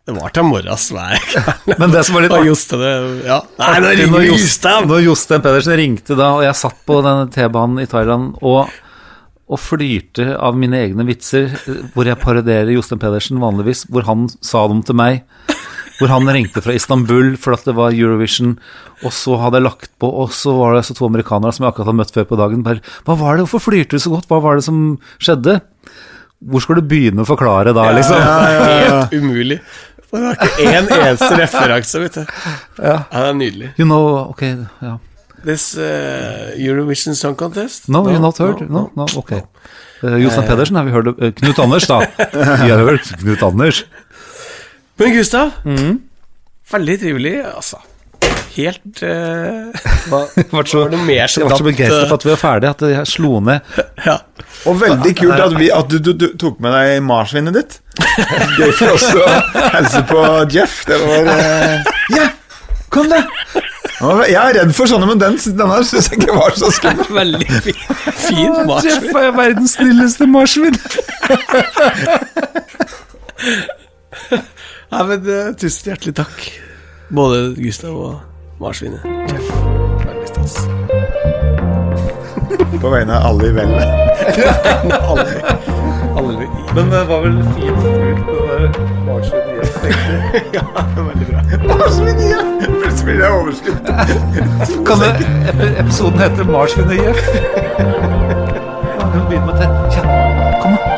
Det var til morges hver kveld. Men det som var litt Jostein Ja. Nei, nå ringer Jostein! Når Jostein Pedersen ringte da, og jeg satt på denne T-banen i Thailand og, og flyrte av mine egne vitser, eh, hvor jeg parodierer Jostein Pedersen vanligvis, hvor han sa dem til meg. Hvor han ringte fra Istanbul for at det var Eurovision, og så hadde jeg lagt på, og så var det så to amerikanere som jeg akkurat hadde møtt før på dagen. Bare, hva var det, hvorfor flirte du så godt, hva var det som skjedde? Hvor skal du begynne å forklare da, liksom? Helt umulig. Det var ikke én eneste referanse, vet du. Ja. det er nydelig. You know, ok, ja. This uh, Eurovision Song Contest? No, you're not heard? No, no, ok. Uh, Jostein Pedersen har vi hørt uh, Knut Anders, da. Vi har hørt Knut Anders. Men Gustav, veldig trivelig, altså. Helt uh, Hva Var så, var det mer jeg var så datt, begeistret eh, for at vi var ferdige, at jeg slo ned. Ja. Og veldig kult at, vi, at du, du, du tok med deg marsvinet ditt. Gøy for oss å hilse på Jeff. Det var uh, Ja, kom da! Jeg er redd for sånne, men den, denne syns jeg ikke var så skummel. Veldig fin, fin marsvin. er verdens snilleste marsvin. Nei, men uh, Tusen hjertelig takk, både Gustav og marsvinet. Jeff. På vegne av alle i veldet. Alle, alle Men det var vel fint ut, det der marsvinet. Ja, veldig bra. Marsvin igjen! Plutselig blir det overskudd. Kan det, episoden heter Marsvinet Jeff? Kan den begynner med det. Ja.